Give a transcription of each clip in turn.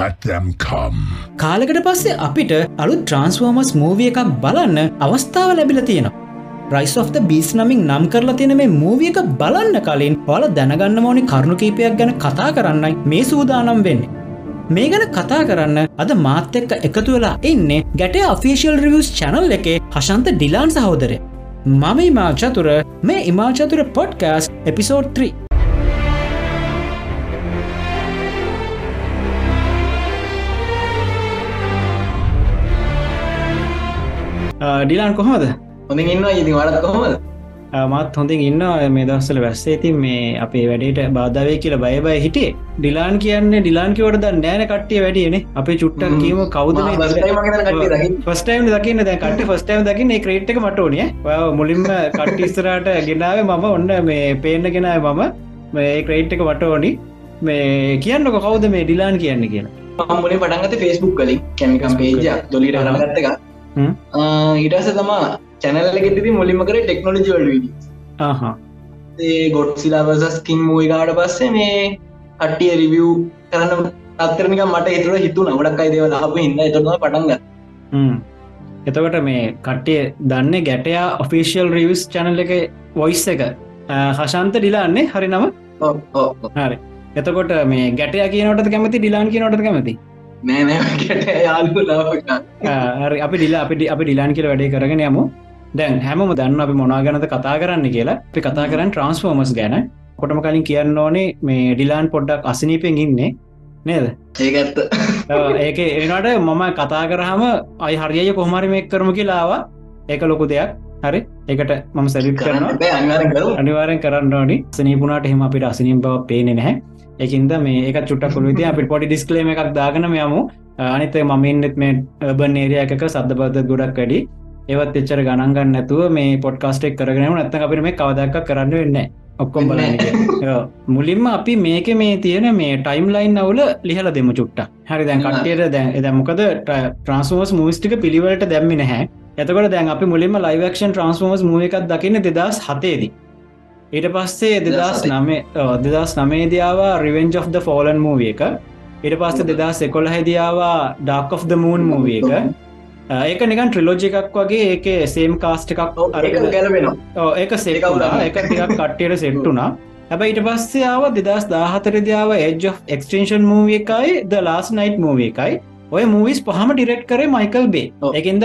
Let them come. කාලකට පස්සේ අපිට අලු ට්‍රන්ස්ෆෝමස් මූවිය එකක් බලන්න අවස්ථාව ලැබිල තියෙනවා. රයිස් of බීස් නමින් නම් කරලා තියෙන මේ මූවිය එක බලන්න කලින් ඔල දැනගන්න ඕනි කරුණු කීපයක් ගැන කතා කරන්නයි මේ සූදානම් වෙන්නේ. මේ ගැන කතා කරන්න අද මාත් එක්ක එකතු වෙලා ඉන්නේ ගැට අෆිසිල් රිවස් චැනල් එකේ හශන්ත ඩිලාන් සහෝදරය. මම ඉමාචතුර මේ ඉමාචතුර පොඩ්කෑස් එපිසෝඩ් 3. ඩිලාන් කොහොමද? හොඳින් ඉන්න ඉතින් වඩත් කොහොමද? මත් හොඳින් ඉන්න මේ දස්සල වැස්සේ. තින් මේ අපේ වැඩට බාධාවේ කියල බය බය හිටේ ඩිලාන් කියන්නේ ඩිලාන්කිවට ද නෑන කට්ටිය වැඩියන අපේ චුට්ටන් කීම කවුද ෆස්ටයිම් දකින්න. දැ කට ෆස්ටයිම් දකින්න. ක්‍රේට්ක මටෝනිය මුලින්ම කට්ටිස්තරට ගෙනාව මම. ඔන්න මේ පේන්න ගෙනාව මම. මේ ක්‍රේට් එක වටෝනි මේ කියන්නක කවුද මේ ඩිලාන් කියන්න කියලා. මුලින් පටන්ගත ෆෙස්බුක් කලින් කැමිකම් පේජ දොලිට හරගත්ත ඊටස තමා චැනල්ලගෙටති මුලිම කර ටෙක්නෝලජි වල්වීඩ ඒ ගොඩ් සිලාවසස් කින් මූයිකාට පස්සේ මේ කට්ටිය රිවියව් කරන්න අත්තරනික මට එතුර හිතු නවඩක් අයිදව ලාප ඉන්න එතුම පටන්ග එතකට මේ කට්ටිය දන්න ගැටයා ඔෆිසිියල් රිවස් චැනල් එක වොයිස් එක. හශන්ත ඩිලාන්නේ හරි නම? හරි. එතකොට මේ ගැටය කියනට කැමති? ඩිලාන් කියනට කැමති හරි. අපි ඩිලා අපිට අපි ඩිලාන් කියල වැඩේ කරගෙන යමු. දැන් හැම දන්න අපි මොනා ගැනද කතා කරන්න කියලා. අපි කතා කරන්න ට්‍රන්ස්ෆෝර්මස් ගැන. කොටම කලින් කියන්න ඕනේ මේ ඩිලාන් පොඩ්ඩක් අසනීපෙන් ඉන්නේ. නේද? ඒකඇත්ත ඒක එනට මම කතා කරහම අයි හරිය කොහමරි මේ කරම කියලාවා ඒක ලොකු දෙයක්. හරි? එකට මම සැලිප් කරන අනිවාරෙන් කරන්න ඕනි. සනීපුනාට හෙම අපිට අසනීම් බව පේනෙ නැහැ ඒකින්ද මේ එක චුට්ටක් කොළුති අපිට පොඩි ඩිස්කලේම එකක් දාගන යමු අනිත මමින්නෙත් මේ බන් ඒරිය එකක සද්ධ බද්ධ ගොඩක් වැඩි. ඒවත් එච්චර ගණන්ගන්න නැතුව මේ පොඩ්කාස්ටෙක් කරගෙන නැත්ත අපිට මේ කවදක් කරන්න වෙන්න ඔක්කොම් බලන්න මුලින්ම අපි මේක මේ තියෙන මේ ටයිම් ලයින් අවුල ලිහල දෙම චුට්ට හරි දැන් කට්ටියට දැන් එදමොකද ට්‍රන්ස්මෝස් මූස්ටික පිළිවලට දැම්මි නැහැ. එතකට දැන් අපි මුලින්ම ලයිවක්ෂන් ට්‍රන්ස්මෝස් මුව එකක් දකින්න දෙදස් හතේදී ඊට පස්සේ දෙදස් නමේ දෙදස් නමේදියාව රිවෙන්ජ් of ද ෆෝලන් මූවිය එක. ඊට පස්ස දෙදස් එකොල්ල හැදියාවා ඩක් of ද මූන් මූවිය එක. ඒක නිකන් ට්‍රිලෝජි එකක් වගේ ඒක සේම් කාස්ට එකක් ගැලවෙන ඒක සේකුණා එක ටිකක් කට්ටියට සෙට්ටුනා හැබ ඊට පස්සයාව දෙදස් දාහතරදියාව එජ් එක්ස්ටේෂන් මූවිය එකයි ද ලාස් නයිට් මූවිය එකයි ඔය මූවිස් පහම ඩිරෙක්් කරේ මයිකල් බේ එකන්ද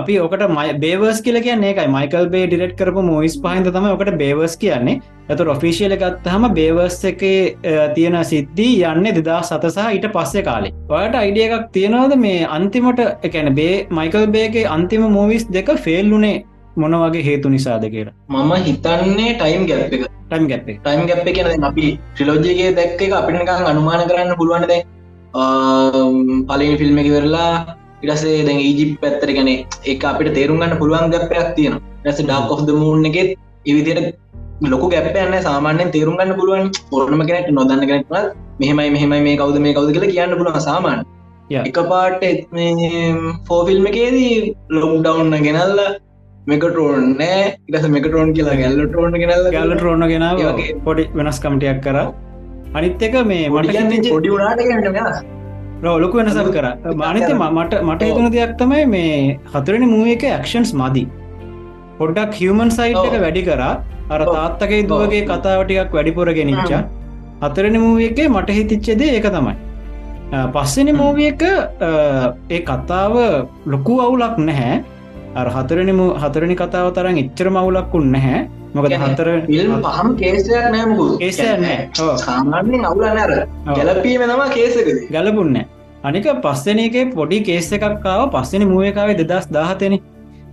අපි ඕකට මයි බේවර්ස් කියල කියන්නේ එකයි මයිකල් බේ ඩිරෙක්් කරපු මූවිස් පහන්ද තම ඔකට බේවර්ස් කියන්නේ. ඇතු ඔෆිසිියල ගත්තහම බේවර්ස් එක තියෙන සිද්ධී යන්න දෙදා සතසහ ඊට පස්සේ කාලේ. ඔයට අයිඩිය එකක් තියෙනවද? මේ අන්තිමට එකැන බේ මයිකල් බේගේ අන්තිම මූවිස් දෙක ෆෙල්ලුනේ මොන වගේ හේතු නිසාද කියලා? මම හිතන්නේ ටයිම් ගැප් එක. ටයිම් ගැප් ටයිම් ගැප් කියන අපි ට්‍රිලෝජයගේ දැක්ක එක අපිනිකං අනුමාන කරන්න පුළුවන්ද පලින් ෆිල්ම් එක වෙරලා ඉටසේ දැන් ඊජිප් පැත්තර ගැන එක අපිට තේරුම් ගන්න පුළුවන් ගැප්පයක් තියෙන ඇස ඩක් ඔෆ් මූන් එකෙත් එවිදියට ලොක ගැපයන්න සාමාන්‍යෙන් තේරුම් ගන්න පුළුවන් ඕනම කෙනෙට නොදන්න කෙනෙක්ම මෙහෙමයි මෙහෙමයි මේ කවද මේ කවද කියලා කියන්න පුළුවන් සාමාන් එක පාට ෆෝෆිල්ම් එකේදී ලොක් ඩවන්න ගෙනල්ල මෙකටරෝන් නෑ. ඉටස මෙකටරෝන් කියලා ගැල්ල ටරෝන් ගෙනල්ල ගැල්ල ටරෝන ගෙන පොඩි වෙනස් කමටයක් කර අනිත් එක මේ මට පොඩි වනාට ලොකු වෙනසල් කර. මානිත මට මට හිතුන දෙයක් තමයි මේ හතුරනි මුව එක ඇක්ෂන්ස් මදී. පොඩ්ඩක් හිවමන් සයිට් එක වැඩි කරා. අර තාත්තකයි දුවගේ කතාවටිකක් වැඩිපුර ගෙනනිච්ච හතරෙන මූවිය එකේ මට හිතිච්චේද ඒක තමයි. පස්සෙන මූවිය එක ඒ කතාව ලොකු අවුලක් නැහැ අර හතරනි හතරනි කතාව තරන් එච්චර මවුලක්කුන් නැහැ. මොකද හතර පහම කේසයක් නෑමකු ඒසෑ සාමාන්‍යෙන් අවුල නෑර ගැලපීම තම කේසක ගැලපුන්න අනික පස්සන එක පොඩි කේස එකක්කාව පස්සෙන මුවකාවේ දෙදස් දාහතන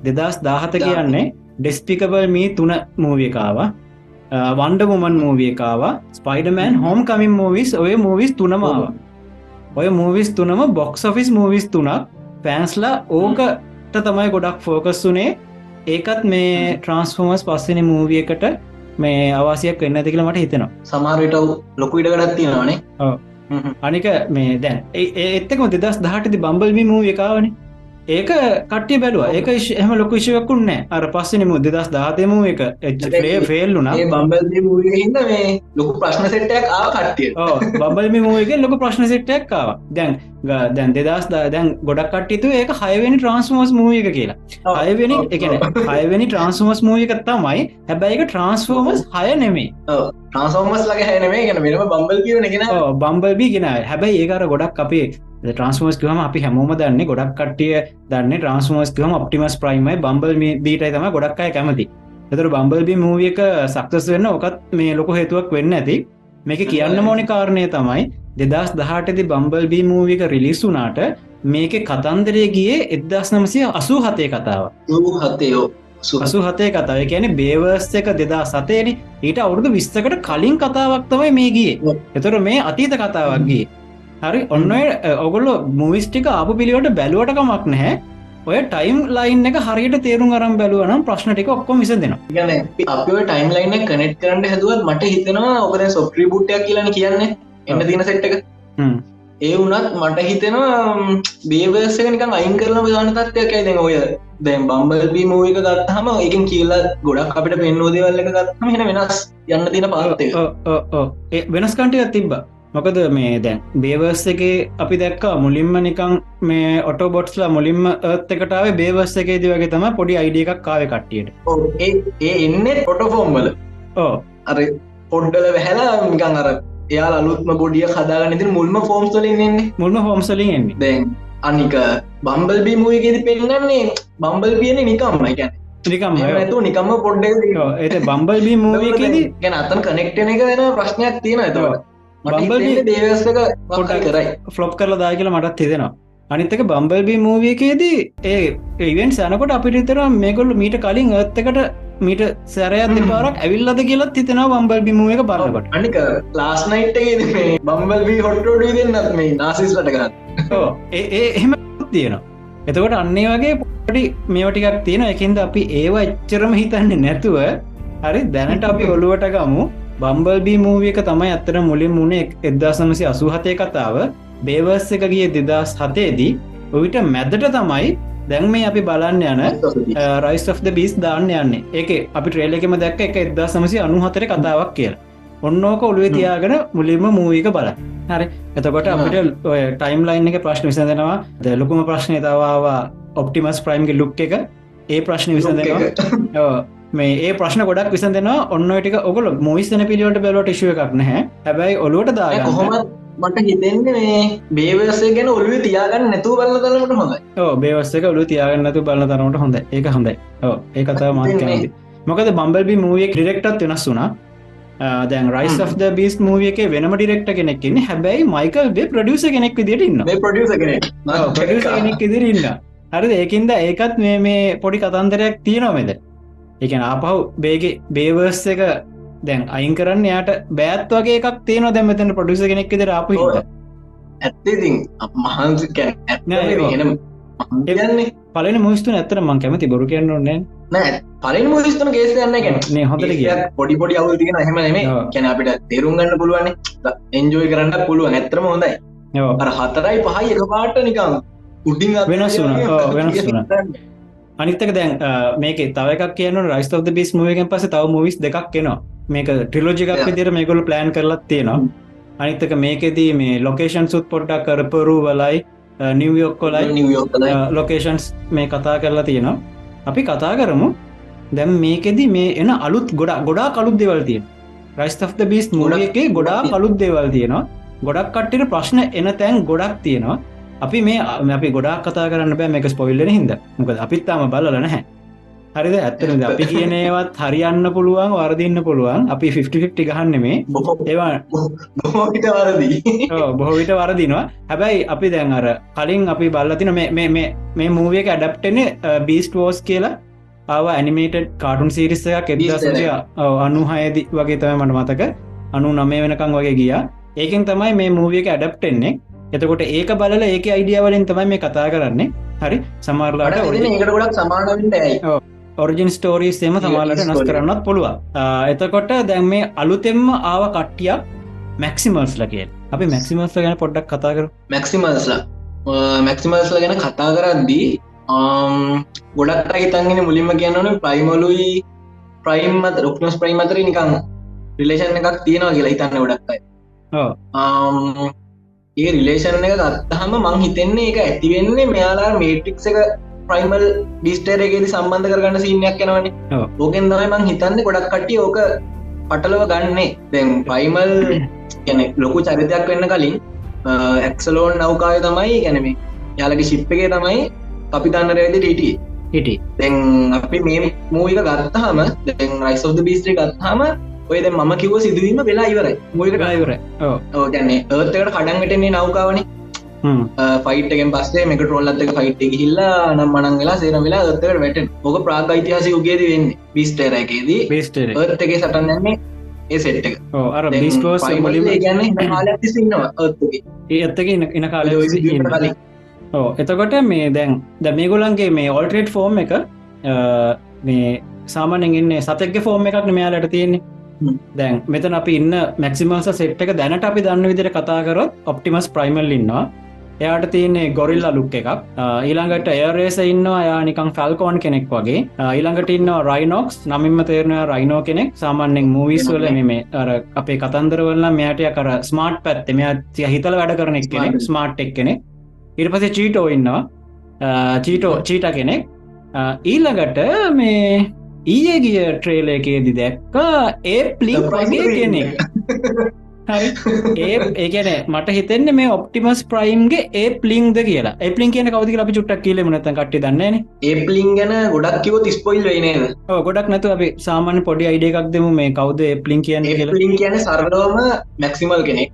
දෙදස් දාහත කියන්නේ ඩෙස්පිකබල් මී තුන මූවියකාව වන්ඩ මුමන් මූවියකාව ස්පයිඩමෑන් හෝම්. කමින් මූවිස් ඔය මූවිස් තුනමාව ඔය මූවිස් තුනම බොක්ස් ඔෆිස් මූවිස් තුනක්. පෑන්ස්ලා ඕකට තමයි ගොඩක් ෆෝකස් වනේ. ඒකත් මේ ට්‍රන්ස්ෆෝමස් පස්සන මූවියකට මේ අවාසියක් වෙන්න ඇතිකල මට හිතෙනවා. සමාරයට ලොකු ඉඩගඩත් තියෙනවානේ. අනික මේ දැන් ඒත්තකම දෙදස් දහටති බම්බල්මි මූ එකාවනේ ඒක කට්ටිය බැලුව. ඒක එහම ලොක විශයකුන්න අර පස්සෙන මුද දස් දාතයම එක? එච්ලේ ෆෙල්ලුනා බම්බල් හිද මේ ලොකු ප්‍රශ්න සෙට්ටයක් ආ කට්ටිය බම්බල්ම මූක ලොක ප්‍රශ්න සෙට්ටයක් ආව. දැන් දැන් දෙදස් දැන් ගොඩක් කට්ටිතු ඒක හයවෙනි ට්‍රන්ස්මෝස් මූක කියලා. හයවෙනි එකන හයවෙනි ට්‍රන්ස්මෝස් මූක තමයි හැබැයික ට්‍රන්ස්ෆෝමස් හය නෙමේ ට්‍රන්ස්ෝමස් ලගේ හැනමේ ගැන මෙම බම්බල් කියන ගෙන බම්බල්බි ගෙන හැබැයි ඒකර ගොඩක් අපේ ට්‍රන්ස්මෝස් කම අපි හැමෝම දන්න ගොඩක් කටිය දන්න ට්‍රන්ස්මෝස් කම ඔප්ටිමස් ප්‍රයිමයි බම්බල් බීටයි තම ගොඩක්කාය කැමති. එතර බම්බල්බි මූවියක සක්සස් වෙන්න ඔකත් මේ ලොක හේතුවක් වෙන්න ඇති. මේක කියන්න මෝනි කාරණය තමයි දෙදස් දහටති බම්බල්බී මූවික රිලිස් වුනාට මේක කතන්දරය ගියේ එදදස් නමසය අසූ හතේ කතාව හතයෝ සුහසු හතේ. කතාව. කියන බේවර්ස් එක දෙදා සතේන ඊට අවුරුදු විස්තකට කලින් කතාවක් තමයි මේ ගිය. එතොර මේ අතීත කතාවක්ගේ හරි ඔන්න ඔගොල්ල මුවිස්ටික අප පිළිවට බැලුවටකමක් නැහැ. ඔය ටයිම් ලයින් එක හරියට තේරුම් අරම් බැලුවනම් ප්‍රශ්නටික ඔක්කොම විස දෙෙන ගැන අප ටයිම් ලයින්න කනෙට් කරන්න හැදුවත් මට හිතනවා ඔකද සොප්‍රී බුට්ටයක් කියලන කියන්නේ එන්න තින සෙට්ක ඒ වුනත් මට හිතෙනවා බේවර්සක නිකම් අයින් කරන ගාන තත්වයක් දැන් ඔය දැන් බම්බල්බී මූවික ගත්තහම එකින් කියලා ගොඩක් අපිට පෙන්නෝදවල්ල එක ගත්තම හෙන වෙනස් යන්න තින පාත්තය වෙනස් කන්ටයක් තිබ්බා මොකද මේ දැන් බේවර්ස් එක අපි දැක්කා මුලින්ම නිකං මේ ඔටෝ බොට්ස්ලා මුලින්ම ඒත් එකටාව බේවර්ස් එකේදී වගේ තම පොඩි අයිඩිය එකක් කාව කට්ටියට ඒ එන්න පොටෆෝම්බල ඕ අර පොඩ්ඩල වැහැලා නිකං අර එයා අලුත්ම බොඩිය කදාගන්න ති මුල්ම ෆෝම්ස්ලින් එන්නේ මුල්ම ෆෝම්සලින් එන්නේ දැන් අනික බම්බල් බී මූයගෙද පෙන්න්නන්නේ බම්බල් පියන නිකම්ම ගැන නිකම් ඇතු නිකම්ම පොඩ්ඩ ඒ බම්බල් බී මූවකෙදී ගැන අතන් කනෙක්ටන එක වෙන ප්‍රශ්නයක් තියෙන ඇතවට පොට්ට කරයි ෆ්ලොප් කරලා දා කියලා මටත් හිදෙනවා අනිත්තක බම්බල්බි මූවියකේදී ඒ ඒවෙන් සැනකොට අපිටිතර මේගොල්ල මීට කලින් ඒත්තකට මීට සැරයක් දෙපාරක් ඇවිල්ලද කියලත් හිතෙනවා බම්බල් බිමුව එක බලකට අනික ලාස්නයිට්ගේ බම්බල්බී හොට්ටෝඩ දෙන්නත් මේ නාසිස්ලට කරන්න. ඒ එහෙම තියෙනවා. එතකොට අන්නේ වගේ පොඩි මේවටිකක් තියෙන එකින්ද අපි ඒවා එච්චරම හිතන්නේ නැතුව හරි දැනට අපි ඔළුවට ගමු බම්බල්බී මූවියක තමයි අත්තර මුලින් මුණේ එදදාසනමසි අසූහතය කතාව. බේවර්ස් එක ගිය දෙදස් හතේදී ඔවිට මැදට තමයි දැන් මේ අපි බලන්න යන රයිස් of the බිස් දාන්න යන්නේ. ඒක අපි ට්‍රේලකෙම දැක්ක එක එදදා සමසි අනුහතර කතාවක් කියල. ඔන්නෝක ඔළුවේ තියාගෙන මුලින්ම මූවික බල හරි. එතකොට අපිට ඔය ටයිම් ලයින් එක ප්‍රශ්න විසඳෙනවා. දැලොකුම ප්‍රශ්නය තවාවා ඔප්ටිමස් ප්‍රයිම්ගේ ලුක් එක. ඒ ප්‍රශ්න විසඳෙනවා මේ ඒ ප්‍රශ්න ගොඩක් විසන් දෙෙනවා ඔන්න ටික ඔගොල මොයිස්තන පිළිවට බැලට ශුව එකක් නැහැ. හැබැයි ඔලුවට දා කොහොම මට හිතෙන්න මේ බේවසේ ගැන ඔලුව තියාගන්න නැතු බල තරමට හොඳ ඕ බේවස්සක ඔලු තියාගන්නතු බල තරමට හොඳ ඒක හොඳයි. ඕ ඒ කතාව මාත් මොකද බම්බල්බි මූවිය ඩිරෙක්ටත් වෙනස් වුනා දැන් රයිස් of the බිස් මූවියක වෙනම ඩිරෙක්ට කෙනෙක්න්නේ හැබැයි මයිකල් බේ ප්‍රඩියස කෙනෙක් විදිට ඉන්න කෙනෙක්. ඉදිරන්න හරි ඒකින්ද ඒකත් මේ මේ පොඩි කතන්දරයක් තියෙනවමෙද එකන ආපහු බේගේ බේවර්ස් එක දැන් අයින් කරන්න යාට බෑත් වගේ එකක් තියෙන දැමතන පොඩිස කෙනෙක් දෙර අප ඇත්තති මහන්සි එන්නේ පලන මුස්තු ඇතර මං කැමති බොරු කියන්න ඕන්නේ නෑ. පලින් මුස්තුන කේසයන්න ගැන මේ හොඳට කිය පොඩි පොඩි අවු තිගෙන හෙම නෙම කැන අපිට තේරුම් ගන්න පුළුවන් එන්ජෝයි කරන්න පුළුවන්. ඇතරම හොඳයි. හතරයි පහයි එක පාට නිකම් උඩින් වෙනස් වුන වෙනස් වුන අනිතක දැන් මේක තවක කියන රයිස් ෝද බිස් මුවගෙන් පස තව මුවිස් දෙකක් කෙනවා මේක ට්‍රිලෝජිකක් විදිර මේකොල ප්ලෑන් කරලත් තියෙනවා. අනිත්තක මේකෙදී මේ ලොකේෂන් සුත් පොඩ්ඩක් කරපරු වලයි නිවියොක්කොලයි නිවියෝක් ලොකේෂන්ස් මේ කතා කරලා තියෙනවා. අපි කතා කරමු. දැම් මේකෙදි මේ එන අලුත් ගොඩා ගොඩා කලුත් දෙවල් තියෙන රයිස්තෆ්ද බිස් මුලගේ ගොඩා කලුත් දේවල් තියෙනවා. ගොඩක් කට්ටිට ප්‍රශ්න එන තැන් ගොඩක් තියෙනවා අපි මේ අපි ගොඩක් කතා කරන්න බෑ මේක ස්පොවිල්ලන හිද මොකද අපිත්තාම බලල නැහැ. හරිද? ඇත්තනද අපි කියනේවත් හරියන්න පුළුවන් වර්දින්න පුළුවන්. අපි 50 ගහන්න මේ. ඒවා බොහෝට වරදී. බොහෝවිට වරදිනවා. හැබැයි අපි දැන් අර කලින් අපි බල්ලතින මේ මූවියක ඇඩප්ටන බීස්ට වෝස් කියලා. ආව ඇනිමේටඩ් කාටුන් සිරිස්සයක් එබදසය අනුහයදි වගේ තම මට මතක. අනු නමේ වෙනකං වගේ ගියා. ඒකෙන් තමයි මේ මූවියක ඇඩප්ටෙන්නේ එතකොට ඒක බලල ඒක අයිඩියවලින් තමයි මේ කතා කරන්නේ. හරි? සමාරලාට ඒකට ගොඩක් සමානට ඔරිජින් ස්ටෝරීස් එම සමාලට නස් කරන්නත් පුළුවන්. එතකොට දැන් මේ අලුතෙම්ම ආව කට්ටියක් මැක්සිමල්ස් ලගේ අපි මැක්සිමල්ස් ගැන පොඩ්ඩක් කතා කර මැක්සිමල්ස්ලා මැක්සිමල්ස්ල ගැන කතා කරද්දී ගොඩක් හිතන්ගෙන මුලින්ම කියන්නන ප්‍රයිමලුයි ප්‍රයිම් අත රුක්නස් ප්‍රයිම් අතර නිකං රිලේෂන් එකක් තියෙනවා කියලා හිතන්න ගොඩක්යි ඒ රිලේෂන් එක ගත්තහම මං හිතෙන්නේ එක ඇතිවෙන්නේ මෙයාලා මේටික්ස එක ප්‍රයිමල් ඩිස්ටේරගේද සම්බන්ධ කරගන්න සිීනයක් යනවනේ ඕකෙන් තමයි මං හිතන්න ගොඩක් කට්ටිය ඕක පටලව ගන්නේ. දැන් ප්‍රයිමල් ගැන ලොකු චරිතයක් වෙන්න කලින් ඇක්සලෝන් නෞකාය තමයි ගැනම යාලගේ ශිප්පගේ තමයි අපි දන්නරඇද ටට හිටි දැන් අපි මේ මූවික ගත්තහම දැන් රයිසෝද බිස්ත්‍රි ගත්හම ඔයද මම කිව සිදුවීම වෙලා ඉවරයි. මූවිකට ඉවර ගැන්නේ ඒත්තකට කඩන්ගටන්නේ නෞකාවනේ ෆයිටගෙන් පස්සේ මෙක ටරොල්ලත්තක ෆයිට් හිල්ලා නම් මනන් වෙලා සේර වෙලා ත්තකට වැට ඕක ප්‍රාග ඉතිහාසි උගේද වෙන්න. බිස්ටරකේදී බේස්ටර් ඒත්තගේ සටන්නන්නේ ඒ සෙට් එක. අර බිස්ටෝස් මුලිම ගැන සින්නවා ඒත්තගේ ඒ ඇත්තක ඉන කාල කලින් ඕ එතකොට මේ දැන් ද මේගොලන්ගේ මේ ඔල්ට්‍රේට් ෆෝර්ම් එක මේ සාමානෙන් ඉන්නේ සතක්ගේ ෆෝර්ම් එකක් මෙයාලට තියෙන්නේ දැන් මෙතන අපි ඉන්න මැක්සිමස සෙට් එක දැනට අපි දන්න විදිර කතාකරොත් ඔප්ටිමස් ප්‍රයිමල් ඉන්නවා. එයාට තියන්නේ ගොරිල්ල ලුක් එකක්. ඊළඟට එයරේස ඉන්නවා. යා නිකං ෆැල්කෝන් කෙනෙක් වගේ. ඊළඟට ඉන්න රයිනොක්ස් නමින්ම තේරනවා රයිනෝ කෙනෙක්. සාමාන්‍යෙන් මූවිස්වල මේ අර අපේ කතන්දරවල්ල මෙයාටය කර ස්මාර්ට් පැත්ත මෙයා තිය හිතල වැඩ කරනෙක් කෙනෙක් ස්මාර්ට් එක් කෙනෙක්. ඉට පසේ චීටෝ ඉන්නවා. චීටෝ චීට කෙනෙක්. ඊල්ලගට මේ ඊය ගිය ට්‍රේල එකේදි දැක්කා ඒ ප්ලික් වගේ කෙනෙක්. හරි. ඒ ඒකන මට හිතෙන්න මේ ඔප්ටිමස් ප්‍රයිම්ගේ ඒ පලිින්ද කියලා. එපලින් කියන කවදි අපි චුට්ටක් කියල නත කට දන්න ඒපලින් ගැන ගොඩක් කිව තිස්පොයිල් වේනේද ගොඩක් නැතු අපි සාමාන්‍ය පොඩි අයිඩ එකක් දෙමු මේ කවද පලින් කියන්න ලින් කියන සරලෝම මැක්සිමල් කෙනෙක්.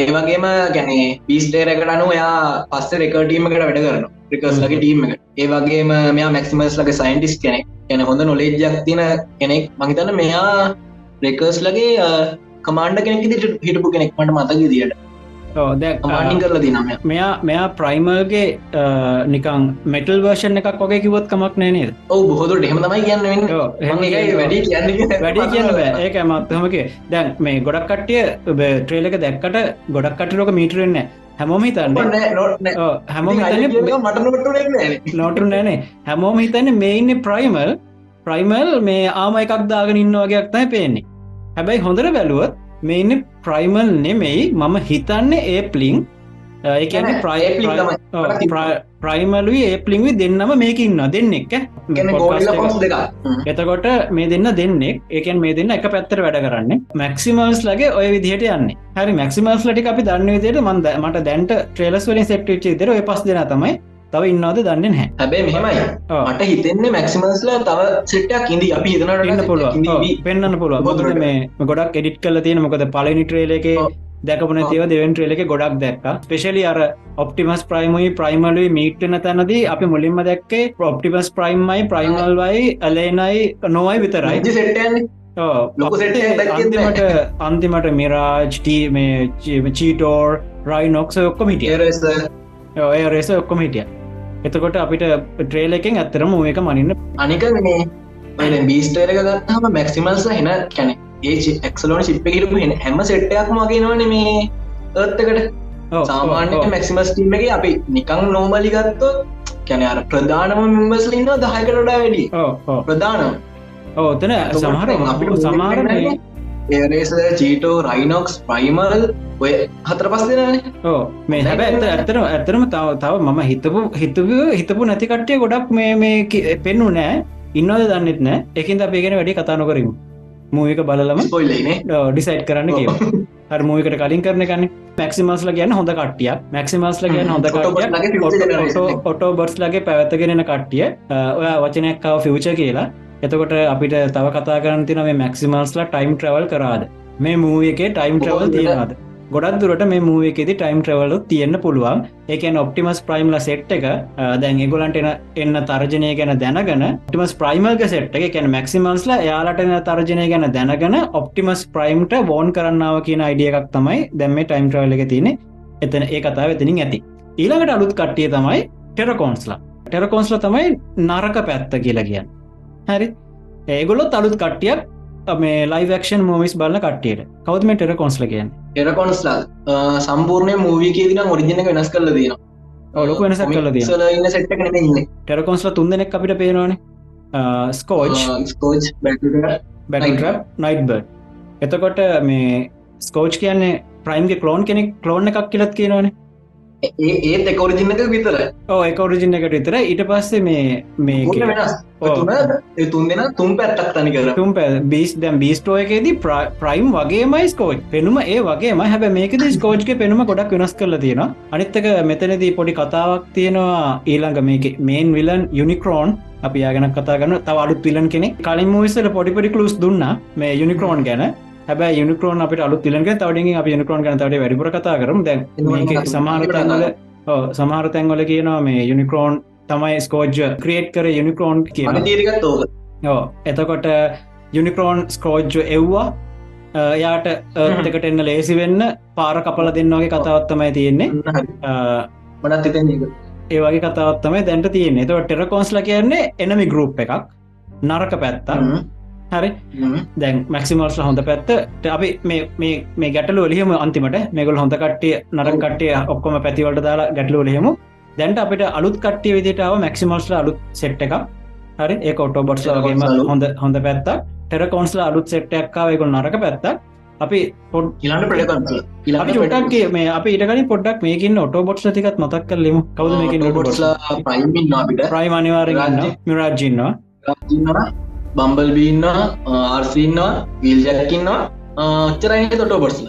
ඒවගේම ගැනේ පිස්ටේරකට අනු එයා පස්ස රෙකටීමකට වැඩ කරන රිකස් ලගේ ටීම එක. ඒ වගේම මෙයා මැක්සිමස් ලගේ සයින්ටිස් කෙනෙක්. ගැන හොඳ නොලේජ්ජක් තින කෙනෙක්. මහිතන්න මෙයා රෙකර්ස් ලගේ කමාන්ඩ කෙනෙක් හිටපු කෙනෙක් මට මතක දිට මාටින් කරලා දිනම මෙයා. මෙයා ප්‍රයිමර්ගේ නිකං මෙටල් වර්ෂන් එකක් වගේ කිවොත් කමක් නෑනේද ඔව බොහොදුර හෙම තමයි කියන්න වැඩි වැඩි කියන්න ඒක මත්තහමගේ දැන් මේ ගොඩක් කට්ටිය ට්‍රේලක දැක්කට ගොඩක් කටලෝක මීටරෙන්න හැමෝම හිතන්න හැමෝම මට නොටු නෑනේ හැමෝම හිතන්න මේඉන්න ප්‍රයිමල් ප්‍රයිමල් මේ ආම එකක් දාගෙන ඉන්න වගේයක් තයි පේන්නේ. හැබැයි හොඳර බැලුවත් මේ ඉන්න ප්‍රයිමල් නෙමෙයි. මම හිතන්නේ ඒ පලිං ඒන ප්‍රයිමලුයි ඒ පලිංවි දෙන්නම මේක ඉන්න දෙන්න එක. එතකොට මේ දෙන්න දෙන්නෙක් ඒකන් මේ දෙන්න එක පැත්තර වැඩ කරන්න. මැක්සිමල්ස් ලගේ ඔය විදිහට යන්න. හරි මැක්සිමල්ස් ලටි අපි දන්න විදියට මන්ද මට දැන්ට ට්‍රේලස් වලින් සෙක්ටච දර ඔය පස් දෙන තමයි තව ඉන්නවාද දන්න හැ හැබැ මෙමයි මට හිතෙන්නේ මැක්සිමස්ලා තව සෙට්ටක් ඉදි අපි හිතනට ඉන්න පුළුව පෙන්න්න පුළුව බොදර මේ ගොඩක් එඩිට් කල තියෙන මොකද පලනි ට්‍රේල එක දැකපන තිව දෙවන් ට්‍රේල එක ගොඩක් දැක්ක. ස්පෙශලි අර ඔප්ටිමස් ප්‍රයිමයි ප්‍රයිමලුයි මීට්න තැනද අපි මුලින්ම දැක්කේ ප්‍රොප්ටිමස් ප්‍රයිම්මයි ප්‍රයිමල්වයි අලේනයි නොවයි විතරයි. අන්තිමට අන්තිමට මිරාජ්ට මේ චීටෝර් රයිනොක්ස ඔක්කොම හිටිය. ඔය රෙස ඔක්කොම හිටිය. එතකොට අපිට ට්‍රේල එකෙන් ඇත්තරම එක මනින්න අනික මේ බීස්ටේරක ගත්තාම මැක්සිමල්ස හෙන කැන ඒ එක්ලෝන ශිප්ප කිරපු හෙන හැම සෙට්ටයක්ම වගෙනවන මේ ඒත්තකට සාමාන්‍ය මැක්සිමස් ටීමගේ අපි නිකං නෝමලි ගත්තොත් කැන අර ප්‍රධානම මෙම්බස් ලින්න දහයකටඩා වැඩි ප්‍රධානම්. ඕතන සමහර අපිට සමාර ඒරේස චීටෝ රයිනොක්ස් ප්‍රයිමල් ඔය හතර පස් දෙනන. ඕ මේ හැබ ඇත ඇතර ඇතරම තව තව මම හිතපු හිතව හිතපු නැතිකට්ටය ගොඩක් මේ මේ පෙන්නු නෑ ඉන්නවද දන්නෙත් නෑ එකින් අපේගෙන වැඩි කතාන කරමු මූක බලලම ඩිසයිට් කරන්න කිය හර මූකට කලින් කරන කන්න මැක්සිමස්ල ගැන හොඳ කට්ටිය මැක්සිමස්ල ගැන හොඳ ඔටෝ බර්ස් ලගේ පැවැත්තගෙනෙන කට්ටිය. ඔය වචනයක්කාව ෆිවච කියලා. එතකොට අපිට තව කතා කරන්න තින මේ මැක්සිමල්ස්ලා ටයිම් ට්‍රවල් කරාද. මේ මූ එකේ ටයිම් ට්‍රවල් තියෙනවාද ගොඩක් දුරට මේ මූවකෙති ටයිම් ට්‍රවලු තියෙන්න්න පුළුවන්. ඒකන් ඔප්ටිමස් ප්‍රයිම්ල සෙට් එක දැන් ඒගොලන්ට එන එන්න තර්ජනය ගැන දැනගන ටිමස් ප්‍රයිමල්ග සෙට් එක කැන මැක්සිමල්ස්ල යාලට එන තර්ජනය ගැන දැනගන ඔප්ටිමස් ප්‍රයිම්ට වෝන් කරන්නාව කියන අයිඩිය එකක් තමයි දැම්ම ටයිම් ට්‍රවල එක තියෙන එතන ඒ කතාව එතනින් ඇති. ඊළඟට අලුත් කට්ටිය තමයි ටෙරකෝන්ස්ලා ටෙරකෝන්ස්ල තමයි නරක පැත්ත කියලා කියන්න. හැරි. ඒගොලොත් අලුත් කට්ටියක් මේ ලයිවක්ෂන් මෝවිස් බලන්න කට්ටියට. කවදම ටෙර කොන්ස්ල කියන්න? එරකොන්ස්ලා සම්පූර්ණය මූවියකේ දින ඔරිජිනක වෙනස් කරල දන ලොක වෙනසක් කල ද ඉන්න ටෙරකොන්ස්ල තුන් දෙනෙක් අපිට පේනවානේ. ස්කෝච් ස්කෝච් බැට නයිට් බඩ් එතකොට මේ ස්කෝච් කියන්නේ ප්‍රයිම්ගේ කලෝන් කෙනෙක් කලෝන් එකක් කියලත් කියනවානේ ඒත් එක ඔරිජින්නක විතර ඕ එක ඔරිජින්න එකට විතර ඊට පස්සේ මේ මේ වෙනස්. තුන් දෙෙන තුම් පැත්තක් තනි කර තුම් බිස් දැම් බිස්ටෝ එකේද ප්‍රයිම් වගේමයි ස්කෝච් පෙනුම ඒ වගේම හැබ මේකද ස්කෝච්ක පෙනුම ගොඩක් වෙනස් කරලා තියෙන අනිත්තක මෙතනදී පොඩි කතාවක් තියෙනවා. ඊළඟ මේක මේන් විලන් යුනික්‍රෝන් අපි යාගෙන කතා ගන්න තව අලුත් විලන් කෙනෙ කලින් මූවිසල පොඩිපඩි කලුස් දුන්න. මේ යුනික්‍රෝන් ගැන හැබ යුනිකරෝන් අපට අලු තිලක තවඩින් අප යුනිකරෝන් ගන තවට වැඩිපුර කතා කරම. දැන් සමාරතැන්වල සමහර තැන්වල කියනවා මේ යුනිකරෝන් තමයි ස්කෝජ් ක්‍රියේට් කර යුනිකරෝන් කියන ඕ එතකොට යුනිකරෝන් ස්කෝජ් එව්වා. යාට දෙකට එන්න ලේසි වෙන්න පාර කපල දෙන්නගේ කතාවත්තමයි තියෙන්නේ. හිතෙන ඒවගේ කතාවත්තමයි දැන්ට තියෙන්නේ. එතවට ටෙරකෝන්ස්ල කියන්නේ එනමි ගරුප් එකක්. නරක පැත්තා හරි. දැන් මැක්සිමල්ස් හොඳ පැත්ත. අපි මේ ගැටලු ලියම අන්තිමට. මේගොල් හොඳ කට්ටිය නරන් කට්ටිය ඔක්කොම පැතිවලට දාලා ගැටලු ලියමු. දැන්ට අපිට අලුත් කට්ටිය විදිටාව මැක්සිමල්ස්ල අලුත් සෙට් එක හරි. ඒ ඔටෝ බොට්ස් වගේම හොඳ හොඳ පැත්ත ටෙර කෝන්ස්ල අලුත් සෙට්ටක්කාවයකොල් නරක පැත්ත අපි පොඩ් ඉලාට පෙඩ ටක් මේ අප ඉටකනි පොඩ්ඩක් මේකින් ඔටෝ බොට්ස් තිකත් මතක් කරලීම කවද මේකින් ොට්ලා ප්‍රයිම් අනිවාර මිරාජ්ජින්නවා බම්බල් බීන්නවා ආර්සින්නවා වීල් ජැකින්නවා අච්චරයි තොට බොස්ල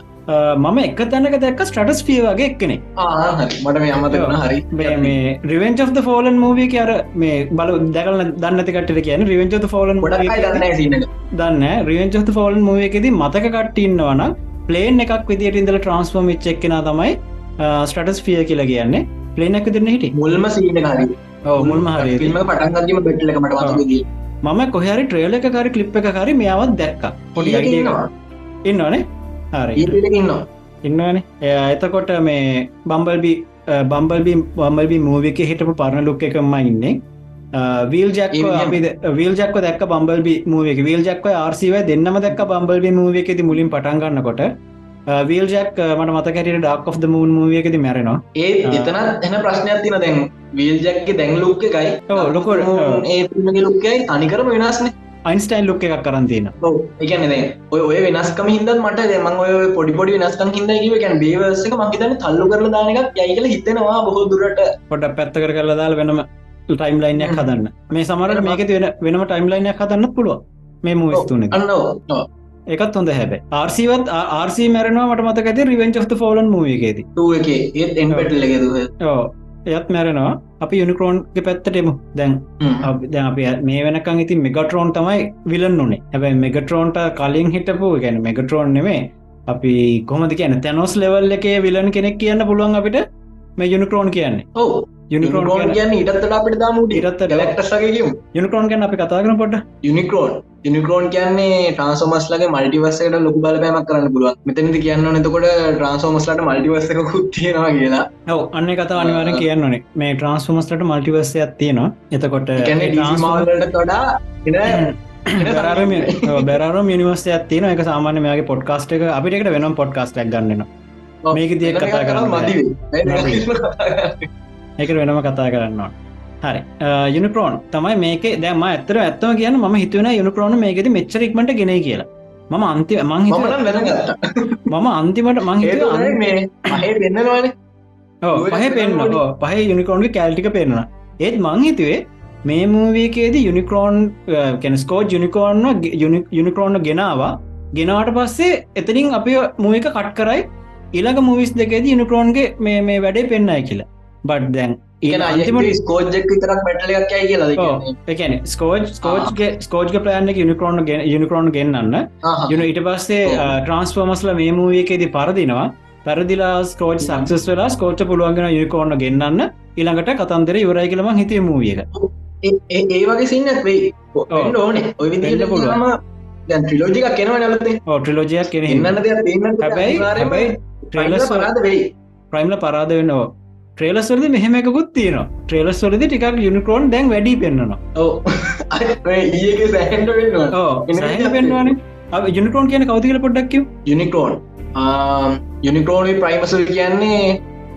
මම එක තැනක දැක් ස්ටටස් පිය වගේ එක්කනෙ මට මේ අමත වන හරි. මේ රිවෙන්ච් of ෆෝලන් මූවිය කියර මේ බල දැකල දන්නතිකට කියන රිවෙන්ච් ෆෝලන් දන්න රිවෙන්ච් ෆෝලන් මූවයකෙද මතක කට්ටඉන්නවන ප්ලේන් එකක් විදිට ඉඳල ට්‍රන්ස්ෆෝර්ම් චෙක්කෙන තමයි ස්ටටස් පිය කියලා කියන්නේ. ප්ලේනක් විදිරන හිටි මුල්ම සීන හරි. මුල්ම හරි. පටන්ගීම බෙට්ලක මට මතකදී මම කොහරි ට්‍රේල එක කරි කලිප් එක හරි මෙයාවත් දැක්ක. පොඩි ඉන්නනේ හරි. ඉන්නවා. ඉන්නවනේ? එතකොට මේ බම්බල්බි බම්බල්බි බම්බල්බි මූවික හිටපු පරණ ලුක් එකම ඉන්නේ. වීල් ජක් වීල් ජක්ව දැක් බම්බල්බි මූවක වීල් ජක්ව ආර්සිව දෙන්නම දැක් බම්බල්බි මූවකෙති මුලින් පටන්ගන්නකොට වීල් ජක් මට මතකට ඩක් of මූන් මූවියකෙති මැරෙනවා. ඒ එතනත් එන ප්‍රශ්නයක් තින දැන් වීල් ජැක්ගේ දැන් ලුක්ක එකයි. ලොක ඒ ලුක්කයි තනිකරම වෙනස්න. අයින්ස්ටයින් ලුක් එකක් කරන්තින එකන ඔය ඔය වෙනස්කම හිද මට දෙම ඔය පොඩි පොඩි වෙනස්කම් හිදකිව ගැන බේවසක මහිතන තල්ලු කරල දානක යයිකල හිතෙනවා බොහෝ දුරට. පොට පැත්ත කර කරලා දාල වෙනම ටයිම් ලයිනයක් හදන්න. මේ සමරට මේක වෙන වෙනම ටයිම් ලයිනයක් හදන්න පුළුව මේ මුවස්තුන අන්න එකත් හොඳ හැබ ආර්සිවත් ආර්සි මැරනවා මට මතකති රිවෙන්ච් of ෆෝලන් ඒත් එන්පටලගෙද එයත් මැරෙනවා. අපි යුනිකරෝන්ගේ පැත්තටෙමු දැන් දැන් අප මේ වෙනකං ඉතින් මෙගටරෝන් තමයි විලන් නුනේ හැබැයි මෙගටරෝන්ට කලින් හිටපු ගැන මෙගටරෝන් නෙමේ අපි කොමද කියන තැනොස් ලෙවල් එකේ විලන් කෙනෙක් කියන්න පුළුවන් අපිට මේ යුනිකරෝන් කියන්නේ. ඕ යුනිකරෝන් කියන්න ඉටත් අපිට දාම ඉරත් ලක්ටසගේ යුනිකරෝන් ගැන අපි කතාගන පොට යුනිකරෝන් යුනිකරෝන් කියන්නේ ට්‍රන්සෝමස්ලගේ මල්ටිවස්සකට ලොකු බලපෑමක් කරන්න පුළුවන්. මෙතනති කියන්න නතකොට ට්‍රන්සෝමස්ලට මල්ටිවස්සක කුත්තියෙනවා කියලා. ඔව අන්න කතා අනිවාර කියන්නනේ මේ ට්‍රන්ස්ෆෝමස්ලට මල්ටිවස්සයක් තියෙනවා. එතකොට ට්‍රන්ස්මල්ට තොඩා බැරම මිනිවස්යක් තියන එක සාමාන්‍ය මේගේ පොඩ්කාස්ට එක අපිට වෙනම් පොඩ්කාස්ටක් ගන්නවා මේක දිය කතා කරන්න එක වෙනම කතා කරන්නවා හරි. යුනිකරෝන් තමයි මේක දැම ඇතර ඇත්තම කියන්න ම හිතුවන යුනිකරෝන මේකෙද මෙච්චරක්මට ගෙන කියලා. මම අන්ති මං මම අන්තිමට මං හිත පෙන්න්නවාන. පහ පෙන්න්න පහ යුනිකරෝන්ගේ කෑල්ටික පෙන්න්න ඒත් මං හිතුවේ මේ මූවීකේද යුනිකරෝන් කෙනස්කෝ යුනිකෝන්න යුනිකරෝන්න ගෙනවා. ගෙනාට පස්සේ එතනින් අපි මූක කට් කරයි ඉළඟ මූවිස් දෙකේද යුනිකරෝන්ගේ මේ මේ වැඩේ පෙන්න්නයි කියලා. බට් දැන් ස්කෝජ්ජක් විතරක් මැටලයක් යයි කියලා එකන ස්කෝජ් ස්කෝජ්ගේ ස්කෝජ්ග පලයන්න යුනිකරෝන් ගෙන යුනිකරෝන් ගෙන්න්න යුන ඉට පස්සේ ට්‍රන්ස්ෆෝමස්ල මේ මූවකේදී පරදිනවා. පැරදිලා ස්කෝජ් සක්සස් වෙලා ස්කෝච්ච පුළුවන්ගෙන යුනිකෝන්න ගෙන්න්න ඉළඟට කතන්දර යුරයි කියලම හිතේ මූවියක ඒ වගේ සින්නක් වෙයි. ඕන. ඔය පුළුවම දැන් ත්‍රිලෝජික කෙනව නලතේ ට්‍රිලෝජයක් කෙන ඉන්න හැබැයි හැබයි ට්‍රේලස් පරාද වෙයි. ප්‍රයිම්ල පරාද වෙන්නවා ට්‍රේලස්වලද මෙහෙම එකකුත් තියෙනවා. ට්‍රේලස් වලද ටිකක් යුනිකරෝන් දැන් වැඩි පෙන්න්නනවා ඕ යුනිකරෝන් කියන කවතිකල පොඩ්ඩක්ව යුනිකරෝන් යුනිකරෝන් ප්‍රයිමසල් කියන්නේ